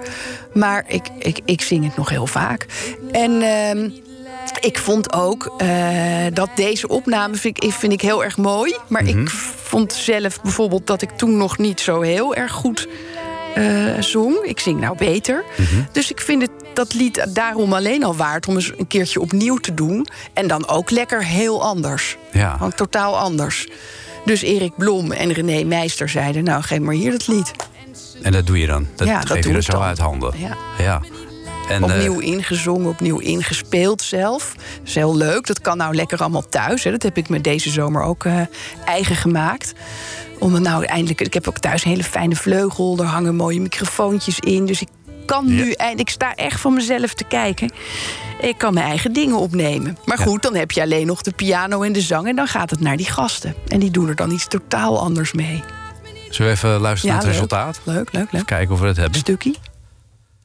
Maar ik, ik, ik zing het nog heel vaak. En ehm, ik vond ook eh, dat deze opname vind ik, vind ik heel erg mooi. Maar Mhm. ik vond zelf bijvoorbeeld dat ik toen nog niet zo heel erg goed eh, zong. Ik zing nou beter. Mhm. Dus ik vind het, dat lied daarom alleen al waard om eens een keertje opnieuw te doen. En dan ook lekker heel anders. Ja. Gewoon totaal anders. Dus Erik Blom en René Meister zeiden... nou, geef maar hier dat lied. En dat doe je dan? Dat Ja, dat geef je er zo dan. uit handen? Ja. ja. En, eh, opnieuw ingezongen, opnieuw ingespeeld zelf. Dat is heel leuk. Dat kan nou lekker allemaal thuis. Hè. Dat heb ik me deze zomer ook eh, eigen gemaakt. Om het nou eindelijk... Ik heb ook thuis een hele fijne vleugel. Er hangen mooie microfoontjes in. Dus ik kan nu eindelijk... Ik sta echt van mezelf te kijken. Ik kan mijn eigen dingen opnemen. Maar goed, dan heb je alleen nog de piano en de zang... en dan gaat het naar die gasten. En die doen er dan iets totaal anders mee. Zullen we even luisteren naar het leuk. resultaat? Leuk, leuk, leuk. Even kijken of we het hebben. Stukje.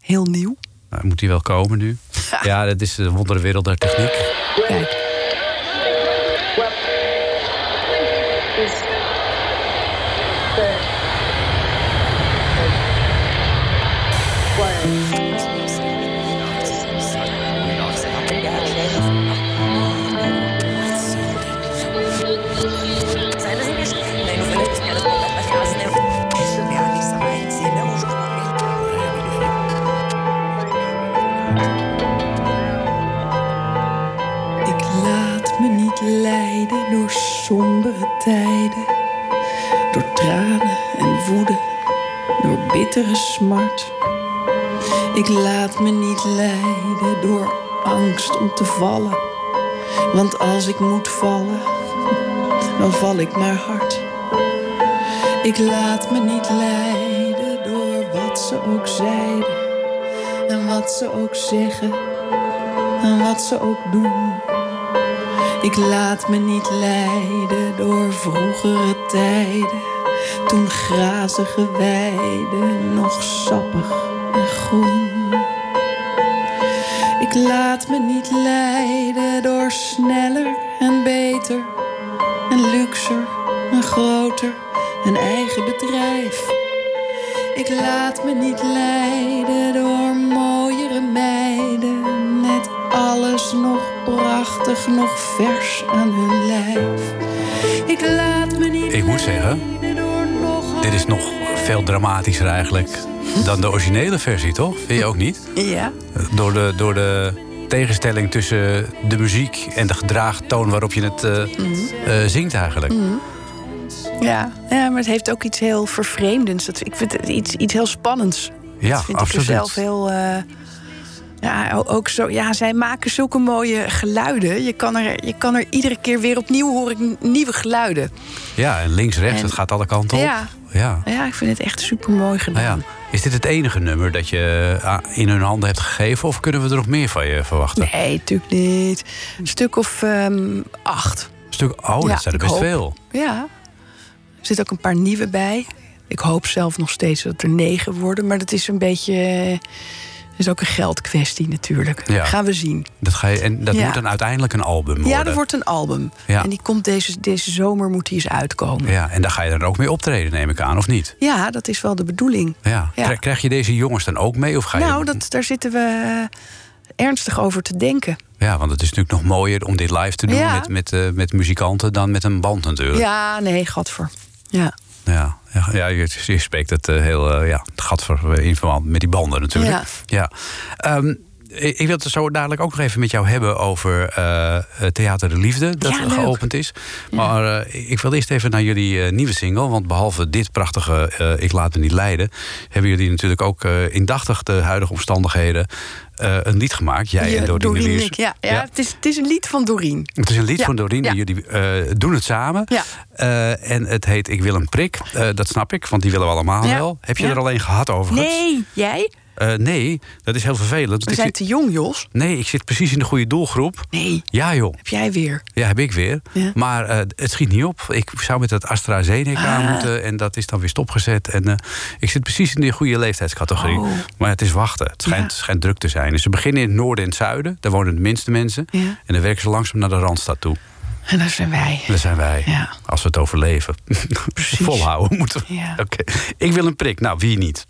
Heel nieuw. Nou, moet die wel komen nu? ja, dat is de wondere wereld der techniek. Kijk. Tijden, door tranen en woede, door bittere smart. Ik laat me niet leiden door angst om te vallen, want als ik moet vallen, dan val ik maar hard. Ik laat me niet leiden door wat ze ook zeiden en wat ze ook zeggen en wat ze ook doen. Ik laat me niet leiden door vroegere tijden, toen grazige weiden nog sappig en groen. Ik laat me niet leiden door sneller en beter en luxer en groter, een eigen bedrijf. Ik laat me niet leiden door mooiere meiden met alles nog prachtig, nog vers aan hun lijf. Ik laat me niet Ik moet zeggen, dit is nog veel dramatischer eigenlijk dan de originele versie, toch? Vind je ook niet? Ja. Door de, door de tegenstelling tussen de muziek en de gedraagtoon waarop je het eh, eh, zingt eigenlijk. Ja. ja, maar het heeft ook iets heel vervreemdends. Dat- Ik vind het iets, iets heel spannends. Ja, dat vind absoluut. ik er zelf heel. eh, ja, ook zo. Ja, zij maken zulke mooie geluiden. Je kan er, je kan er iedere keer weer opnieuw hoor ik n- nieuwe geluiden. Ja, en links, rechts, En- het gaat alle kanten op. Ja. ja. Ja, ik vind het echt super mooi gedaan. Nou ja. Is dit het enige nummer dat je ah, in hun handen hebt gegeven... of kunnen we er nog meer van je verwachten? Nee, natuurlijk niet. Een stuk of ehm, acht. Stuk, oh, Ja, dat zijn er best hoop. veel. Ja. Er zitten ook een paar nieuwe bij. Ik hoop zelf nog steeds dat er negen worden. Maar dat is een beetje... is ook een geldkwestie natuurlijk. Ja. Gaan we zien. Dat ga je, en dat Ja. moet dan uiteindelijk een album worden. Ja, dat wordt een album. Ja. En die komt deze, deze zomer moet die eens uitkomen. Ja, en daar ga je dan ook mee optreden, neem ik aan, of niet? Ja, dat is wel de bedoeling. Ja. Ja. Krijg- je deze jongens dan ook mee? Of ga je... Nou, dat, daar zitten we eh, ernstig over te denken. Ja, want het is natuurlijk nog mooier om dit live te doen met, met, eh, met muzikanten dan met een band natuurlijk. Ja, nee, gadver. Ja. Ja, ja, ja je, je spreekt het eh, heel eh, ja, het gat voor, eh, in verband met die banden natuurlijk. Ja. Ja. Ehm, ik wil het zo dadelijk ook nog even met jou hebben over eh, het Theater de Liefde, dat Ja, geopend is. Maar eh, ik wil eerst even naar jullie eh, nieuwe single. Want behalve dit prachtige eh, Ik laat me niet leiden, hebben jullie natuurlijk ook eh, indachtig de huidige omstandigheden eh, een lied gemaakt. Jij en Doreen Liers. Ja, ja, Het, is, het is een lied van Doreen. Het is een lied Ja, van Doreen. en Jullie eh, doen het samen. Ja. Eh, en het heet Ik wil een prik. Eh, dat snap ik, want die willen we allemaal wel. Heb je er alleen gehad overigens? Nee, jij? Eh, nee, dat is heel vervelend. We zijn zit- te jong, Jos. Nee, ik zit precies in de goede doelgroep. Nee, Ja, joh. heb jij weer. Ja, heb ik weer. Ja. Maar eh, het schiet niet op. Ik zou met het AstraZeneca Ah. moeten en dat is dan weer stopgezet. En eh, ik zit precies in die goede leeftijdscategorie. Oh. Maar het is wachten. Het schijnt, Ja. schijnt druk te zijn. Dus ze beginnen in het noorden en het zuiden. Daar wonen de minste mensen. Ja. En dan werken ze langzaam naar de Randstad toe. En daar zijn wij. Daar zijn wij. Ja. Als we het overleven. Precies. Volhouden moeten we. Ja. Oké. Ik wil een prik. Nou, wie niet?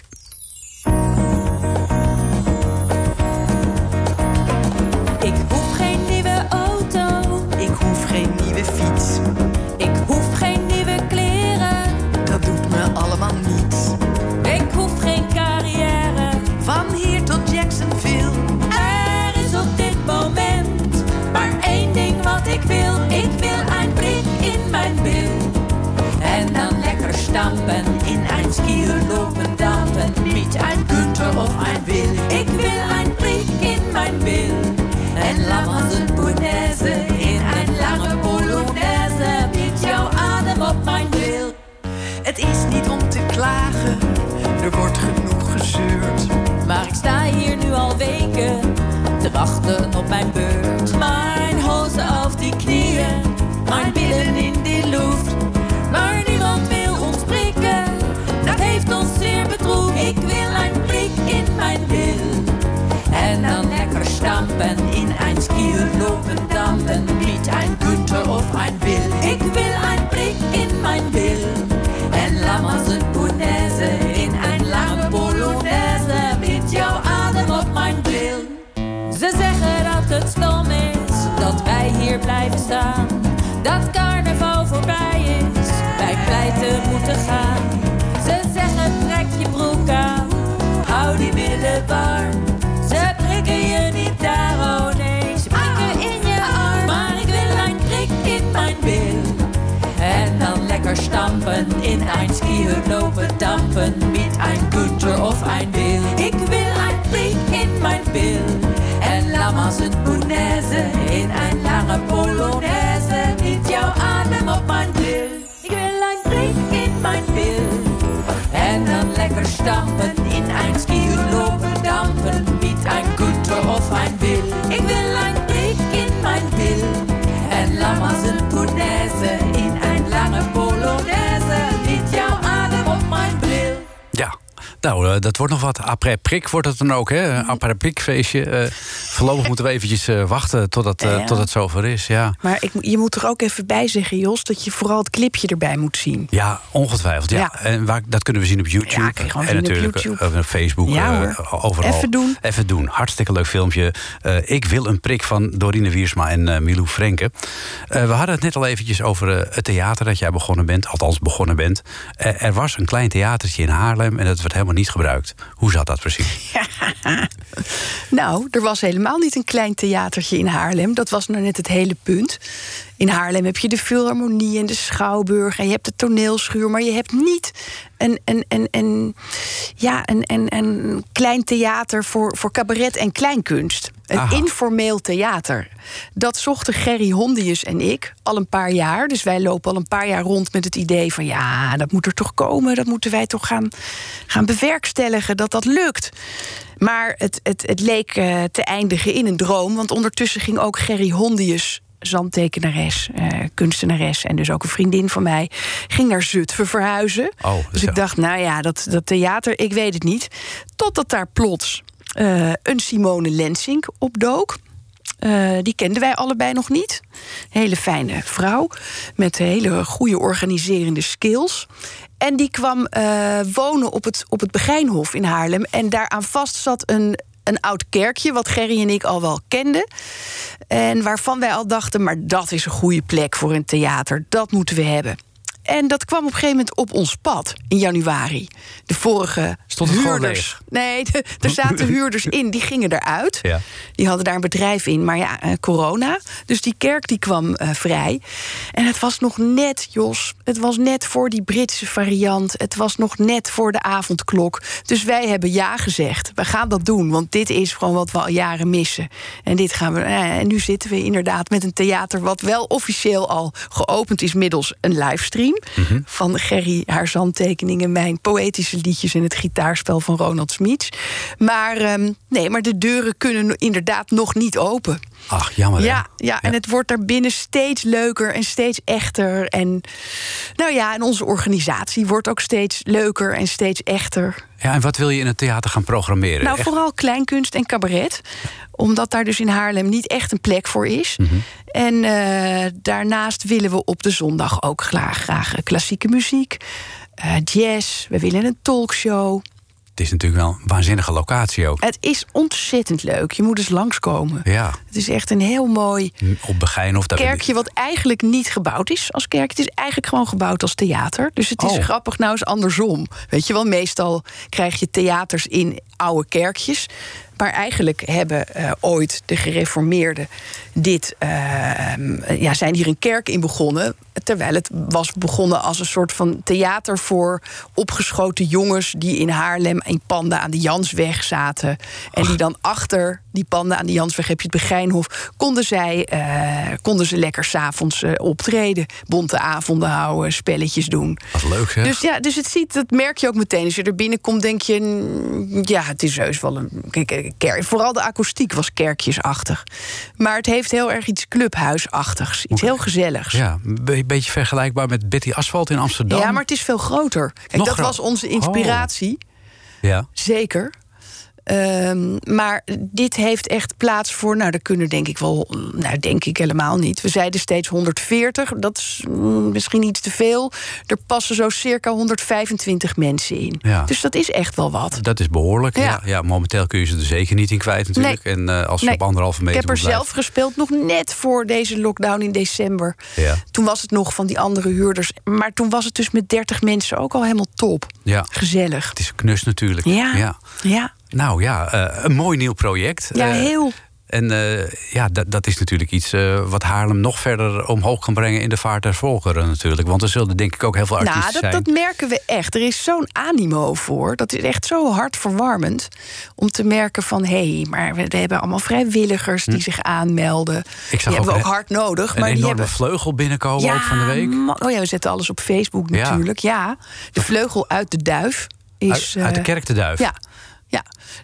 Wachten op mijn beurt. Mijn hozen op die knieën, mijn billen in die lucht. Maar niemand wil ons prikken, dat heeft ons zeer bedroefd. Ik wil een prik in mijn bil. En dan lekker stampen, in een skier lopen dampen. Niet een Günther of een Will. Ik wil een prik in mijn bil. En lammers een punaise, dat wij hier blijven staan. Dat carnaval voorbij is, wij pleiten moeten gaan. Ze zeggen trek je broek aan, hou die billen warm. Ze prikken je niet daar, oh nee, ze prikken in je arm. Maar ik wil een prik in mijn bil. En dan lekker stampen, in een skier lopen dampen. Met een Günther of een Will. Lange polonaise. Met jouw adem op mijn bil. Ik wil een prik in mijn bil. En dan lekker stampen, in een skier lopen dampen. Met een Günther of een Will. Ik wil een prik in mijn bil. En lammers een punaise, Nou, eh, dat wordt nog wat. Après-prik wordt het dan ook, hè? Een Après-prik feestje. Eh, voorlopig moeten we eventjes eh, wachten totdat, eh, Ja. tot het zover is, ja. Maar ik, je moet er ook even bij zeggen, Jos, dat je vooral het clipje erbij moet zien. Ja, ongetwijfeld. Ja. Ja. En waar, dat kunnen we zien op YouTube. Ja, en zien op natuurlijk YouTube. op Facebook. Ja, overal. Even doen. Even doen. Hartstikke leuk filmpje. Ik wil een prik van Dorine Wiersma en Milou Frenke. We hadden het net al eventjes over het theater dat jij begonnen bent. Althans, begonnen bent. Er was een klein theatertje in Haarlem en dat werd helemaal niet gebruikt. Hoe zat dat precies? Nou, er was helemaal niet een klein theatertje in Haarlem. Dat was nou net het hele punt. In Haarlem heb je de Philharmonie en de Schouwburg... en je hebt de toneelschuur, maar je hebt niet een, een, een, een, ja, een, een, een klein theater voor, voor cabaret en kleinkunst. Een Aha. informeel theater. Dat zochten Gerry Hondius en ik al een paar jaar. Dus wij lopen al een paar jaar rond met het idee van... ja, dat moet er toch komen, dat moeten wij toch gaan, gaan bewerkstelligen... dat dat lukt. Maar het, het, het leek eh, te eindigen in een droom. Want ondertussen ging ook Gerry Hondius, zandtekenares, eh, kunstenares... en dus ook een vriendin van mij, ging naar Zutphen verhuizen. Oh, dus zo. ik dacht, nou ja, dat, dat theater, ik weet het niet. Totdat daar plots eh, een Simone Lensink opdook. Eh, die kenden wij allebei nog niet. Hele fijne vrouw met hele goede organiserende skills. En die kwam wonen op het, op het Begijnhof in Haarlem. En daaraan vast zat een, een oud kerkje, wat Gerry en ik al wel kenden. En waarvan wij al dachten, maar dat is een goede plek voor een theater. Dat moeten we hebben. En dat kwam op een gegeven moment op ons pad in januari. De vorige Stond het huurders. Nee, de- er zaten huurders in, die gingen eruit. Ja. Die hadden daar een bedrijf in, maar ja, eh, corona. Dus die kerk die kwam eh, vrij. En het was nog net, Jos, het was net voor die Britse variant. Het was nog net voor de avondklok. Dus wij hebben ja gezegd. We gaan dat doen, want dit is gewoon wat we al jaren missen. En dit gaan we. eh, En nu zitten we inderdaad met een theater wat wel officieel al geopend is middels een livestream van Gerry haar zandtekeningen, mijn poëtische liedjes en het gitaarspel van Ronald Smeets. Maar ehm, nee, maar de deuren kunnen inderdaad nog niet open. Ach, jammer. hè? Ja, ja, en het wordt daar binnen steeds leuker en steeds echter. En nou ja, en onze organisatie wordt ook steeds leuker en steeds echter. Ja, en wat wil je in het theater gaan programmeren? Nou, Echt- vooral kleinkunst en cabaret. Omdat daar dus in Haarlem niet echt een plek voor is. Mhm. En eh, daarnaast willen we op de zondag ook graag, graag klassieke muziek, eh, jazz. We willen een talkshow. Het is natuurlijk wel een waanzinnige locatie ook. Het is ontzettend leuk. Je moet eens langskomen. Ja, Het is echt een heel mooi op Begijn of daar kerkje wat eigenlijk niet gebouwd is als kerk. Het is eigenlijk gewoon gebouwd als theater. Dus het is Oh. grappig nou eens andersom. Weet je wel, meestal krijg je theaters in oude kerkjes. Maar eigenlijk hebben eh, ooit de gereformeerden dit, eh, ja, zijn hier een kerk in begonnen. Terwijl het was begonnen als een soort van theater voor opgeschoten jongens die in Haarlem in panden aan de Jansweg zaten. En die dan achter die panden aan de Jansweg, heb je het Begijnhof, konden zij eh, konden ze lekker s'avonds eh, optreden. Bonte avonden houden, spelletjes doen. Wat leuk zeg. Dus ja, dus het ziet, dat merk je ook meteen. Als je er binnenkomt, denk je, mm, ja, het is heus wel een kerk. Vooral de akoestiek was kerkjesachtig. Maar het heeft heel erg iets clubhuisachtigs. Iets heel gezelligs. ja, een be- beetje vergelijkbaar met Betty Asphalt in Amsterdam. Ja, maar het is veel groter. Kijk, dat groot- was onze inspiratie. Ja. Zeker. Ehm, maar dit heeft echt plaats voor, nou, daar kunnen denk ik wel, nou, denk ik helemaal niet. We zeiden steeds 140, dat is mm, misschien iets te veel. Er passen zo circa 125 mensen in. Ja. Dus dat is echt wel wat. Dat is behoorlijk. Ja. Ja. Ja, momenteel kun je ze er zeker niet in kwijt natuurlijk. En eh, als ze Nee. op anderhalve Ik meter heb er zelf gespeeld, nog net voor deze lockdown in december. Ja. Toen was het nog van die andere huurders. Maar toen was het dus met 30 mensen ook al helemaal top. Ja. Gezellig. Het is knus natuurlijk. Ja. ja. Ja, Nou ja, eh, een mooi nieuw project. ja Eh, heel. En eh, ja, dat, dat is natuurlijk iets wat Haarlem nog verder omhoog kan brengen in de vaart der volkeren natuurlijk. Want er zullen denk ik ook heel veel artiesten Nou, dat, zijn. dat merken we echt. Er is zo'n animo voor. Dat is echt zo hartverwarmend. Om te merken van, hé, hey, maar we, hebben allemaal vrijwilligers die zich aanmelden. Hm. Ik die hebben we ook een- hard nodig. Een maar die enorme hebben... vleugel binnenkomen ook van de week. Oh ja, we zetten alles op Facebook Ja. natuurlijk. Ja, de vleugel uit de duif is... Uit, uit de kerk de Duif. Ja, ja,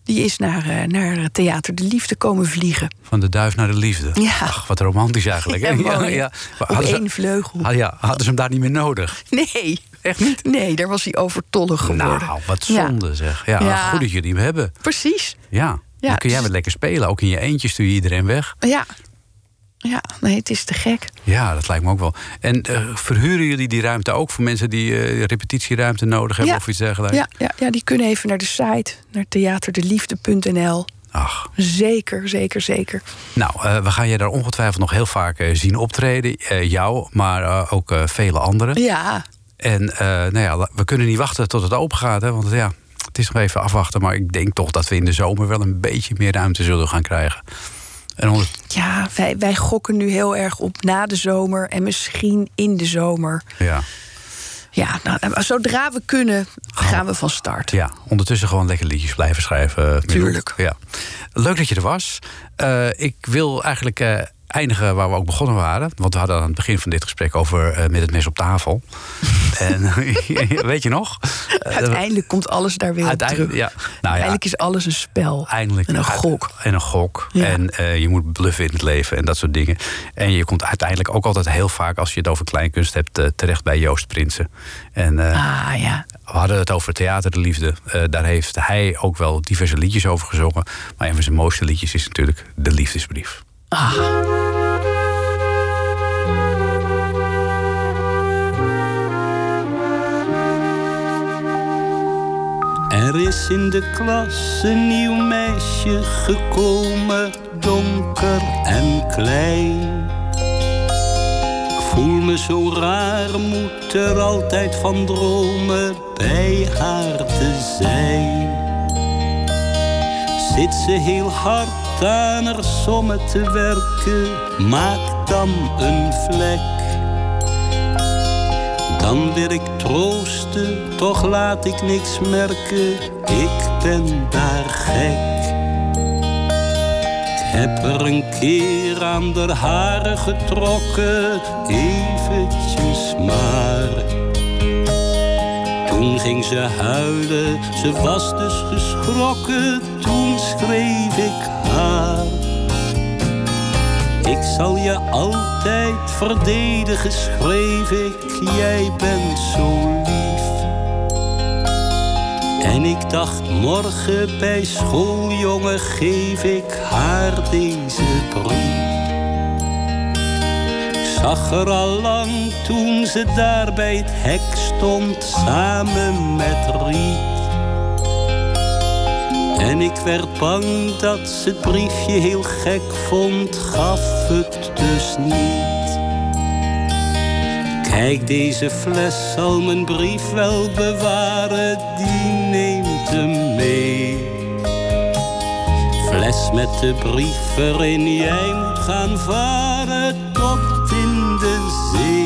die is naar, eh, naar Theater de Liefde komen vliegen. Van de duif naar de liefde. Ja. Ach, wat romantisch eigenlijk. hè? Ja, Op ze, één vleugel. ah, ja, hadden ze hem daar niet meer nodig? Nee. Echt niet? Nee, daar was hij overtollig geworden. Nou, wat Ja. zonde zeg. Ja, Ja. goed dat jullie hem hebben. Precies. Ja. Ja, dan kun jij wel lekker spelen. Ook in je eentje stuur je iedereen weg. Ja. Ja, nee, het is te gek. Ja, dat lijkt me ook wel. En eh, verhuren jullie die ruimte ook voor mensen die eh, repetitieruimte nodig hebben Ja. of iets dergelijks? Ja, ja, ja, die kunnen even naar de site, naar theaterdeliefde.nl. Ach, Zeker, zeker, zeker. nou, eh, we gaan je daar ongetwijfeld nog heel vaak zien optreden. Jou, maar ook vele anderen. Ja, En nou ja, we kunnen niet wachten tot het open gaat. Hè, want ja, het is nog even afwachten. Maar ik denk toch dat we in de zomer wel een beetje meer ruimte zullen gaan krijgen. En onder, ja wij, wij gokken nu heel erg op na de zomer en misschien in de zomer. ja, Ja, nou, zodra we kunnen, gaan we van start. ja, ondertussen gewoon lekker liedjes blijven schrijven. Tuurlijk. Ja. Leuk dat je er was. Eh, ik wil eigenlijk eh, eindigen waar we ook begonnen waren. Want we hadden aan het begin van dit gesprek over eh, met het mes op tafel. en weet je nog? Eh, Uiteindelijk komt alles daar weer Uiteindelijk, terug. ja. Nou ja, Uiteindelijk is alles een spel. Eindelijk. En een gok. En een gok. Ja. En eh, je moet bluffen in het leven en dat soort dingen. En je komt uiteindelijk ook altijd heel vaak, als je het over kleinkunst hebt, eh, terecht bij Joost Prinsen. En eh, Ah ja. we hadden het over Theater de Liefde. Eh, daar heeft hij ook wel diverse liedjes over gezongen. Maar een van zijn mooiste liedjes is natuurlijk De Liefdesbrief. Er is in de klas een nieuw meisje gekomen, donker en klein. Ik voel me zo raar, moet er altijd van dromen bij haar te zijn. Zit ze heel hard aan haar sommen te werken, maak dan een vlek. Dan wil ik troosten, toch laat ik niks merken, ik ben daar gek. Heb er een keer aan de haren getrokken, eventjes maar. Toen ging ze huilen, ze was dus geschrokken, toen schreef ik Ik zal je altijd verdedigen, schreef ik, jij bent zo lief. En ik dacht, morgen bij school, jongen, geef ik haar deze brief. Ik zag haar al lang toen ze daar bij het hek stond, samen met Riet. En ik werd bang dat ze het briefje heel gek vond, gaf het dus niet. Kijk, deze fles zal mijn brief wel bewaren, die neemt hem mee. Fles met de brief erin, jij moet gaan varen tot in de zee.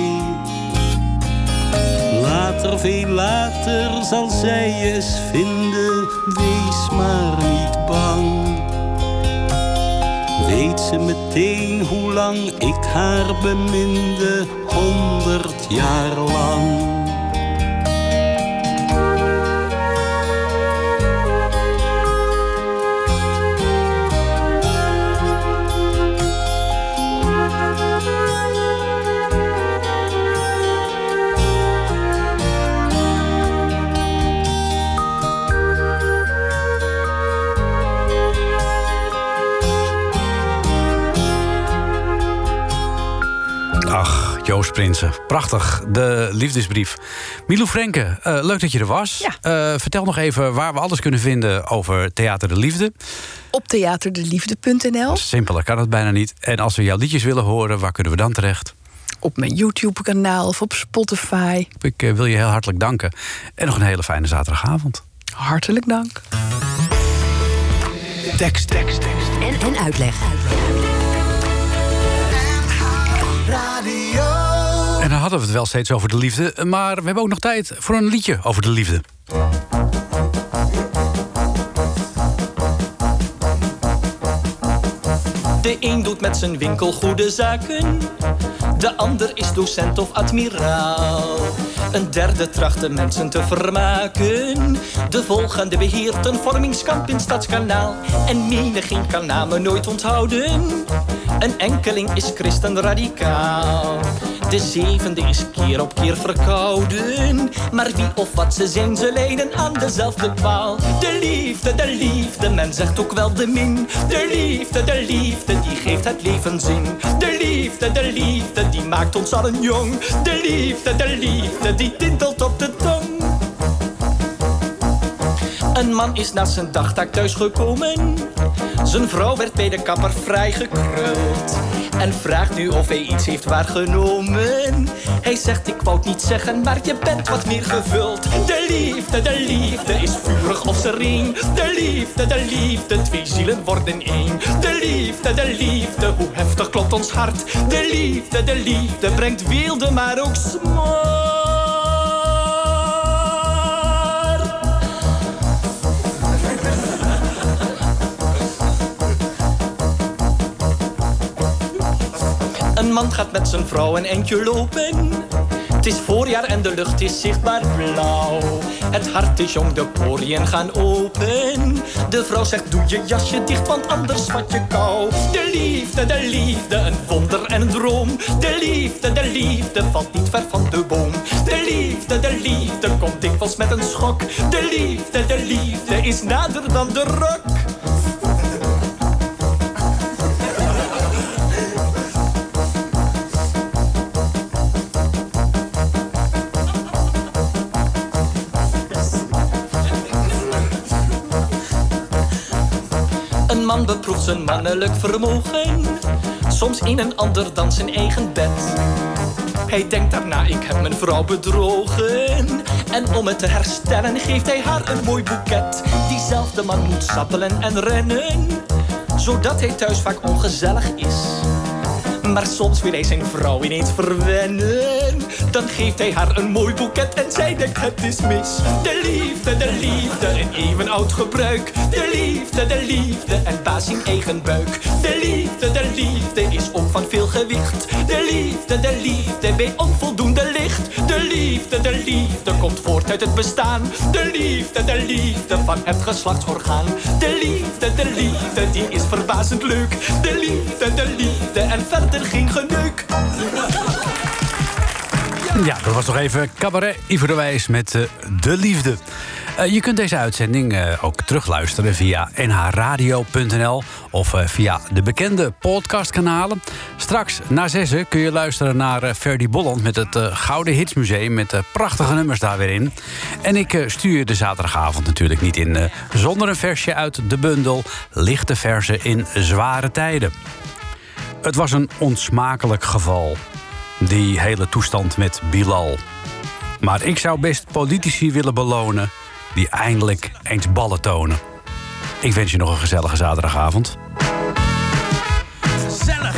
Later, veel later zal zij eens vinden, wees maar niet bang. Weet ze meteen hoe lang ik haar beminde, honderd jaar lang. Ach, Joost Prinsen. Prachtig, de liefdesbrief. Milou Frenke, eh, leuk dat je er was. Eh, vertel nog even waar we alles kunnen vinden over Theater de Liefde. Op theaterdeliefde.nl. Simpeler kan het bijna niet. En als we jouw liedjes willen horen, waar kunnen we dan terecht? Op mijn YouTube-kanaal of op Spotify. Ik eh, wil je heel hartelijk danken. En nog een hele fijne zaterdagavond. Hartelijk dank. Tekst, tekst, tekst. En, en uitleg. En dan hadden we het wel steeds over de liefde. Maar we hebben ook nog tijd voor een liedje over de liefde. De een doet met zijn winkel goede zaken. De ander is docent of admiraal. Een derde tracht de mensen te vermaken. De volgende beheert een vormingskamp in Stadskanaal. En menigeen kan namen nooit onthouden. Een enkeling is christen radicaal. De zevende is keer op keer verkouden. Maar wie of wat ze zijn, ze lijden aan dezelfde kwaal. De liefde, de liefde, men zegt ook wel de min. De liefde, de liefde, die geeft het leven zin. De liefde, de liefde, die maakt ons allen jong. De liefde, de liefde, die tintelt op de tong. Een man is na zijn dagtaak thuisgekomen. Zijn vrouw werd bij de kapper vrijgekruld. En vraagt nu of hij iets heeft waargenomen. Hij zegt, ik wou het niet zeggen, maar je bent wat meer gevuld. De liefde, de liefde is vurig of sereen. De liefde, de liefde, twee zielen worden één. De liefde, de liefde, hoe heftig klopt ons hart. De liefde, de liefde, brengt weelde, maar ook smart. Een man gaat met zijn vrouw een eindje lopen. Het is voorjaar en de lucht is zichtbaar blauw. Het hart is jong, de poriën gaan open. De vrouw zegt, doe je jasje dicht, want anders vat je kou. De liefde, de liefde, een wonder en een droom. De liefde, de liefde, valt niet ver van de boom. De liefde, de liefde, komt dikwijls met een schok. De liefde, de liefde, is nader dan de rok. Man beproeft zijn mannelijk vermogen. Soms in een ander dan zijn eigen bed. Hij denkt daarna, ik heb mijn vrouw bedrogen. En om het te herstellen geeft hij haar een mooi boeket. Diezelfde man moet sappelen en rennen. Zodat hij thuis vaak ongezellig is. Maar soms wil hij zijn vrouw ineens verwennen. Dan geeft hij haar een mooi boeket en zij denkt het is mis. De liefde, de liefde, een even oud gebruik. De liefde, de liefde, en baas in eigen buik. De liefde, de liefde is ook van veel gewicht. De liefde, de liefde, bij onvoldoende licht. De liefde, de liefde, komt voort uit het bestaan. De liefde, de liefde, van het geslachtsorgaan. De liefde, de liefde, die is verbazend leuk. De liefde, de liefde, en verder geen geneuk. Ja, dat was nog even cabaret Ivo de Wijs met eh, De Liefde. Eh, je kunt deze uitzending eh, ook terugluisteren via nhradio.nl of via de bekende podcastkanalen. Straks na zessen kun je luisteren naar Ferdy Bolland met het Gouden Hitsmuseum met eh, prachtige nummers daar weer in. En ik stuur de zaterdagavond natuurlijk niet in zonder een versje uit de bundel Lichte Versen in Zware Tijden. Het was een onsmakelijk geval, die hele toestand met Bilal. Maar ik zou best politici willen belonen die eindelijk eens ballen tonen. Ik wens je nog een gezellige zaterdagavond. Gezellig,